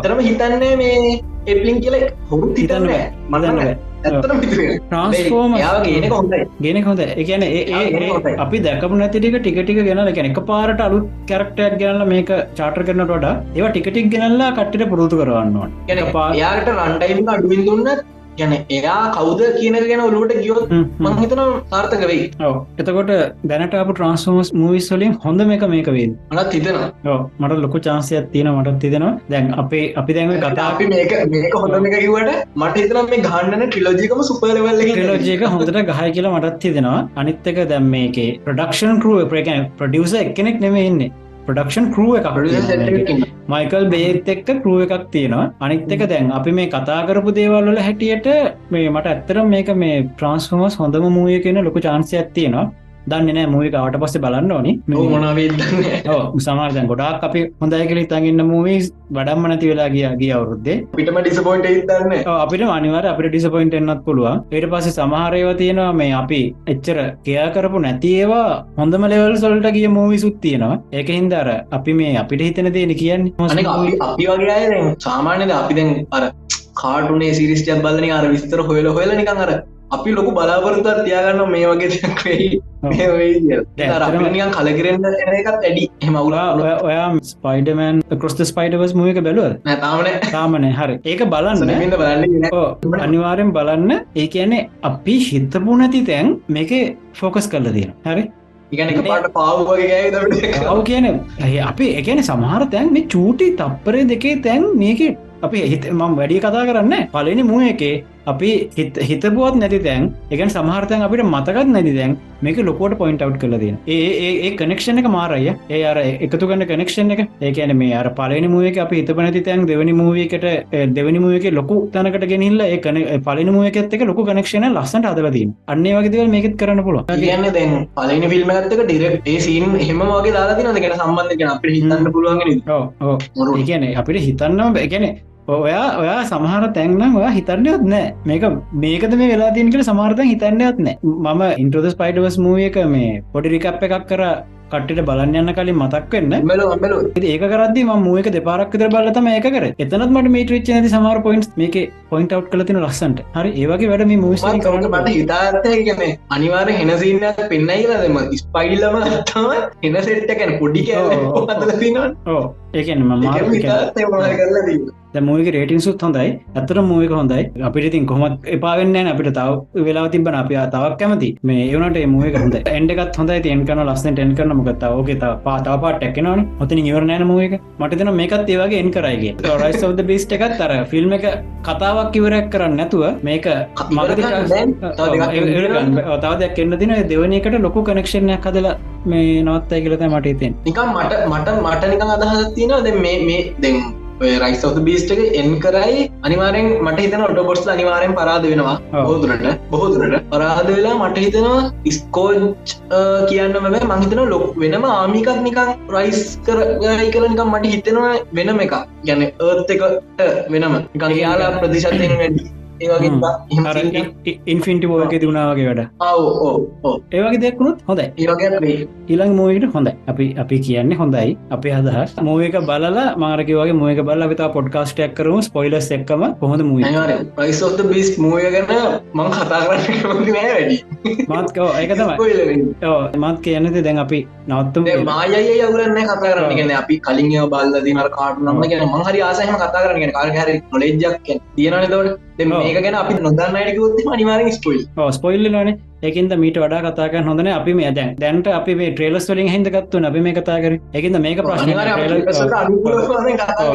තරම හිතන්නේ මේ එපලින් කියල හොරු හිතන්න මදන්න ට්‍රන්ස්ෆෝර්ම ගෙන හොඳ ගෙන හොඳ එකන ඒ අපි දැකපු නැතිටික ටිකටික ගෙනල ගැන එක පාරට අලු කැරක්ටයක් ගැනල මේක චාටර් කරනට ඒවා ටිකටික් ගෙනල්ලා කට්ට පුරුතු කරවන්නවා ගැන පායාට රන්ටයිම් අඩුවින් දුන්න ගැන එයා කවුද කියන ගැන ඔලුවට ගියොත් මංහිතන සාර්ථක වෙයි. එතකොට දැනට අප ට්‍රන්ස්ෝමස් මූවිස් වලින් හොඳ මේක මේක වේ මත් තිතෙනවා මට ලොකු චාන්සයක් තියෙන මටත් තිදෙනවා දැන් අපේ අපි දැන් කතා අපි මේක මේක හොඳ එක කිවට මට හිතන මේ ගන්නන ටිලෝජිකම සුපරවල්ල ටිලෝජයක හොඳට ගහය කියලා මටත් තිදෙනවා අනිත්තක දැම් මේකේ ප්‍රඩක්ෂන් කරුව ප්‍රකන් ප්‍රඩියස එක්කෙනෙක් නෙම ඉන්නේ ප්‍රඩක්ෂන් කරුව එකක් මයිකල් බේත් එක්ක කරුව එකක් තියෙනවා. අනිත් එක දැන් අපි මේ කතා කරපු දේවල්ල හැටියට මේ මට ඇත්තර මේක මේ ට්‍රන්ස්ෆෝමස් හොඳම මූය කියන ලොකු චාන්සයක් තියෙනවා දන්න නෑ මූවික අවට පස්සේ බලන්න ඕනි. මොනවේදන්න සමාර්දැන් ගොඩක් අපි හොඳයි කලි තඟන්න මූවී වඩම්ම නැති වෙලා ගිය ගිය අවුරුද්දේ. පිටම ඩිසපොයින්ට ඉතන්න අපිට අනිවර අපිට ඩිසපොයින්ට එන්නත් පුළුවන්. ඒට පස්සේ සමහරයව තියෙනවා මේ අපි එච්චර කයා කරපු නැති ඒවා හොඳම ලෙවල් සොල්ට ගිය මූවි සුත් තියෙනවා. ඒක හින්දර අපි මේ අපිට හිතන දේන කියන්නේ. අපි වගේ සාමාන්‍යද අපි දැන් අර කාටුනේ සිරිස්ටයක් බලන අර විස්තර හොයල නිකන් අර අපි ලොකු බලාපොරතුත් තියාගන්න මේ වගේ දෙයක් වෙයි. නිකන් කලකිරෙන්න්න එකත් ඇඩි. එමවුලා ඔයා ස්පයිඩමන් කොස්ත ස්පයිඩවස් මුවක බැලුව තාමන තාමන හරි. ඒක බලන්න. බලන්න අනිවාරෙන් බලන්න. ඒ කියන්නේ අපි හිතපු නැති තැන් මේක ෆෝකස් කල්ල තියෙන හරි? පාව කියන අපි එකන සමහර තැන් මේ චූටි තප්පරේ දෙකේ තැන් මේක අපි හිත මම් වැඩි කතා කරන්න පලනි මුව එකේ අපි හිතපුවත් නැති තැන් එකන් සමහර්තයන් අපිට මතකත් නැති දැන් මේක ලොකෝට පොයින්ට අව් කලදන ඒ කනෙක්ෂණ එක මාරය ඒ අර එකතු කන්න කනෙක්ෂණ එක ඒකන මේ අර පලනි මුවක අපි හිත පනති තැන් දෙවනි මූවකට දෙවනි මුවක ලොකු තැනකට ගෙනල්ල ඒකන පලනි මුවකත් එක ලොකු කනෙක්ෂණ ලස්සට අදලදීන් අන්නේ වගේදවල් මේකත් කරන්න පුල කියන්න දැන් පලනි ෆිල්ම්ගත්තක ඩිරක් ඒ සීන් හෙම වගේ දාලාතින දෙකට සම්බන්ධ අපට හිතන්න පුළුවන් ඒකන අපිට හිතන්නම් එකනේ ඔයා ඔයා සමහර තැන්නම් ඔයා හිතන්නයත් නෑ මේක මේකද මේ වෙලා තියනකට සමාර්තන් හිතන්නයත් නෑ මම ඉන්ටෝද ස්පයිඩවස් මූියක මේ පොඩි රිකප් එකක් කර කට්ට බලන්න කලින් මතක් වෙන්න. ඒක කරද ම මුවක දෙපාරක්කතර බලතම ඒක කර. එතනත් මට මේ ්‍රිච් ඇති සමාර පොයින්ස් මේක පොයින්ට අව් කලතින ලස්සන්ට. හරි ඒවගේ වැඩ මේ මට හිතාත්තයගන අනිවාර හෙනසින්නක් පෙන්නයිලදම ස්පයිල්ලම තම හෙන සෙට්ටකැන පොඩි ඕ ඒකන ම මූක රේටින් සුත් හොඳයි. ඇතර මූක හොඳයි. අපිට තින් කොමත් එපාවෙන්න අපිට තව වෙලා තිබන අප තවක් කැමති මේ ඒවනට මූක හොඳ එන්ඩකත් හොඳයි. තියන් කන ලස්සට එන් කරන මොකත් ඕක පාතාව පාට එක්කනවන හොතින ඉවරනෑන මූක මට තන මේකත් ඒවගේ එන් කරයිගේ රයිස් ෝද බිස්ට එකත් තර ෆිල්ම් එක කතාවක් ඉවරක් කරන්න නැතුව මේක මග තවදයක් එන්න තින දෙවනකට ලොකු කනෙක්ෂණයක් හදලා මේ නොත්තයි කියලත මට ඉතින් නිකම් මට මට මට නිකම් අදහස් තියනද මේ මේ දෙම් රයිස් ඔ බිස්ටක එන් කරයි. අනිවාරෙන් මට හිතන ඔටබොට්ස් අනිවාරෙන් පරාද වෙනවා. බෝදුරට බොහෝදුරට පරාද වෙලා මට හිතනවා ඉස්කෝච් කියන්න මෙ මහිතන ලොක් වෙනම ආමිකක් නිකං රයිස් කරයි කර නිකම් මට හිතෙනවා වෙනම එක ගැන ඒත් එකට වෙනම. ග යාලා ප්‍රතිශතයෙන් වැඩි ඒවගේ ඉන්ෆින්ටි බෝක තිුණාවගේ වැඩ ඒවගේ දෙක්ුණුත් හොඳයි. ඒවගේ ඉළං මූවිට හොඳයි. අපි අපි කියන්නේ හොඳයි. අපේ අදහස්. මූවක බලලා මාරකවගේ මූක බල විතා පොඩ්කාස්ටයක් කරම. ස්පොයිලස් එක්කම කොහොඳ මූ පයිසෝත බිස් මූය ගැන මං කතා කරන්න වැඩි. මත්කව ඒක තම මත් කියන්නද දැන් අපි නවත්තුම මායය යවරන්න කතා කරන්න. ගෙන අපි කලින් බල්ල දිනර කාට නම ගෙන මහරි ආසහම කතා කරගෙන කාරහරි නොලෙජ්ජක් තියෙනන තවට මේක ගැන අපි නොදන්නයට අනිවාර ස්පොයිල් ස්පොයිල් න ඒකන්ද මීට වඩා කතාක හොඳන අපි මේ දැන් දැන්ට අපි මේ ට්‍රේලස් වලින් හිදගත්තු අපි මේ කතා කර. එකද මේක ප්‍රශ්න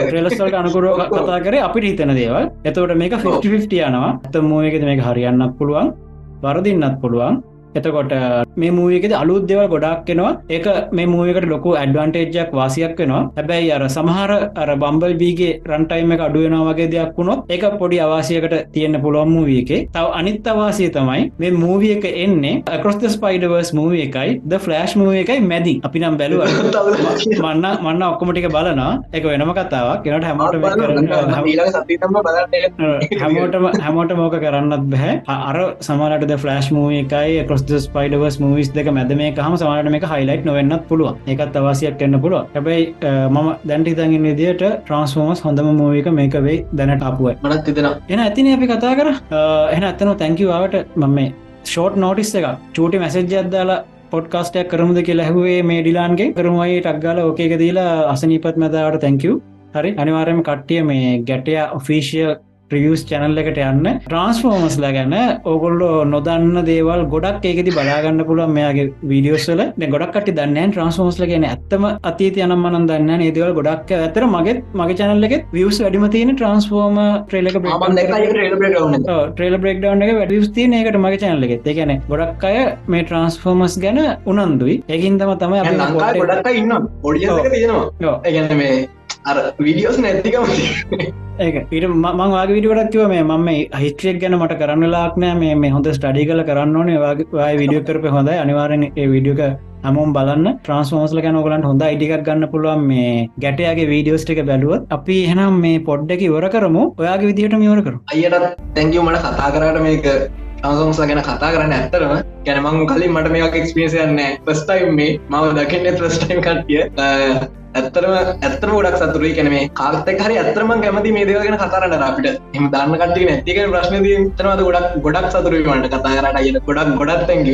ට්‍රේලස්වලට අනුකුර කතා කර. අපි හිතන දේවල්. එතවට මේක 50 යනවා. ඇත මූයකද මේක හරියන්නත් පුළුවන්. වරදින්නත් පුළුවන්. එතකොට මේ මූවකද අලුත් දෙවල් ගොඩක් කෙනවා ඒක මේ මූවකට ලොකු ඇඩ්වන්ටේජ්ජක් වාසියක් වෙනවා. හැබැයි අර සමහර අර බම්බල් බීගේ රන්ටයිම එක අඩුවෙනවා වගේ දෙයක් වුණොත් ඒක පොඩි අවාසියකට තියෙන පුළුවන් මූවියකේ තව අනිත් අවාසිය තමයි මේ මූවිය එක එන්නේ අකරොස්ත ස්පයිඩවර්ස් මූව එකයි ද ෆලෑශ් මූව එකයි මැදි අපි නම් බැලුව. මන්න මන්න ඔක්කොමටික බලනවා. එක වෙනම කතාවක්. කෙනට හැමෝට හැමෝටම හැමෝට මෝක කරන්නත් බැහැ අර සමට ෆලස්් මූ එකයි කොස් ස්පයිඩවස් මවිස් දෙක මැද මේ හම සමට මේ හයිලයිට් නොවෙන්නත් පුළුව එකත් අවසියක් කන්න පුළුව හැබයි මම දැන්ටි තඟින් විදිට ට්‍රන්ස්ෆෝමස් හොඳම මූවික මේක වෙයි දැනට අපුුව මනත් තිදෙන එන ඇතින අපි කතා කර. එන ඇත්තනු තැංකිවාවට මම ෂෝට් නෝටිස් එක චූටි මැසෙජ් අදදාලා පොඩ්කාස්ටයක් කරමුද කියලා හැවේ මේ ඩිලාන්ගේ කරමයි ටක්ගල ඕකේක දීලා අසනීපත් මැදාවට තැංකව හරි. අනිවාර්යම කට්ටිය මේ ගැටය ඔෆිසිිය ප්‍රියස් චැනල් එකට යන්න. ට්‍රන්ස්ෆෝමස්ලා ගැන ඕගොල්ලෝ නොදන්න දේවල් ගොඩක් ඒකෙති බලාගන්න පුළුවන් මෙයාගේ වීඩියෝස්වල ගොඩක්ට දන්න ට්‍රන්ස්ෆෝස්ල ගැන ඇත්තම අතීත යනම්මන දන්න ඒදවල් ගොඩක් ඇතර මගෙත් මගේ චැනල්ලෙ වියස් වැඩිම තියෙන ට්‍රන්ස්ෆෝර්ම ට්‍රේලක ට්‍රේල බ්‍රෙක්ඩව් එක. වැඩිස් තියන එකට මගේ චැනල්ලෙ එකන ගොඩක් අය මේ ට්‍රන්ස්ෆෝර්මස් ගැන උනන්දුයි. ඒකින්තම තමයි ගොඩක් ඉන්න ඔඩිය තියෙනවා. ඒගැන මේ අර විඩියෝස් නැතිකම ඒක ඊට මං වගේ විඩියටත් කිව මේ මම හිස්ට්‍රියක් ගැන මට කරන්න ලාක්නෑ මේ මේ හොඳ ස්ටඩි කල කරන්න ඕනේ. වගේ විඩියෝ කරප හොඳයි. අනිවාරෙන ඒ විඩියෝක හමුම් බලන්න. ට්‍රන්ස්මෝස්ල ගැනගලන් හොඳ ඉඩිකක් ගන්න පුළුවන්. මේ ගැටයාගේ වීඩියෝස්ටික බැලුවත්. අපි එහනම් මේ පොඩ්ඩකි වර කරමු. ඔයාගේ විදිහට මියවර කරු අයට තැංකව මට කතා කරට මේක ට්‍රන්සෝම්ස්ල ගැන කතා කරන්න ඇත්තරම ගැනමං කලින් මට මේක් එක්ස්පිේසියන්න පස්ටයිම් මේ. මව දකින්න ත්‍රස්ටයිම් කටිය ඇත්තරම ඇත්තම ගොඩක් සතුරයි කැනේ කාර්තක හරි ඇත්තරම කැමති මේ දේවගෙන කතාරන්න අපිට. එම දාන්න කටේ නැතික ප්‍රශ්න තනවද ගොඩක් ගොඩක් සතුරවන්ට කතා කරට අය ගොඩක් ගොඩක් තැංග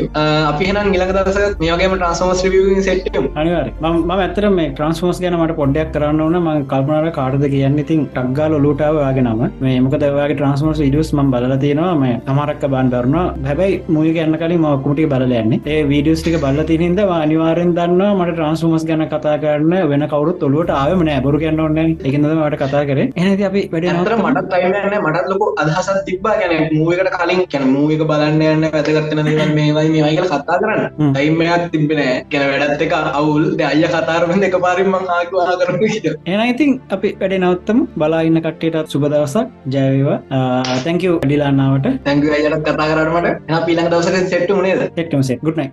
අපි හෙන නිලක දස මේගේම ට්‍රන්ස්මස් ට අනිවාර ම ඇතර මේ ට්‍රන්ස්මෝස් ගැන මට පොඩ්ඩක් කරන්න ඕන. ම කල්පනාර කාඩද කියන්න. ඉතින් ටක්ගාල ලෝටාව යාගෙනම මේ මොක දවගේ ට්‍රන්ස්මෝස් ඉඩස් ම බල තියෙනවා. මේ අමරක්ක බන්ඩරන හැබයි මුය ගන්න කලින් මකුටි බලයන්නේ ඒ වීඩියස්ටික බල්ල තිහින්ද අනිවාරෙන් දන්න මට ට්‍රන්ස්මෝස් ගැන කතා කරන්න වෙන කවරුත් ඔලුවට ආවම නෑ. බොරු කියන්න ඔන්න එකනදමට කතා කර. එනති අපි වැඩ අතර මටත් අයින්න මටත් ලොක අදහසත් තිබ්බා. ගැන මූවකට කලින් කැන මූවක බලන්න යන්න වැදගත්තන දේවල් මේවයි මේ අයිකල කතා කරන්න. ටයිම්මයක් තිබෙනෑ ගැන වැඩත් එක අවුල්. අය කතාරම එක පාරිම ආකවා කරන එනයිතින් අපි වැඩ නවත්තම. බලාඉන්න කට්ටේටත් සුබදවසක් ජයවවා තැංකව ඩිලාන්නාවට තැංක අයට කතා කරමට පිළන් දවසක සෙට්ට නේද? එක්ටම සෙට ගුට්නයි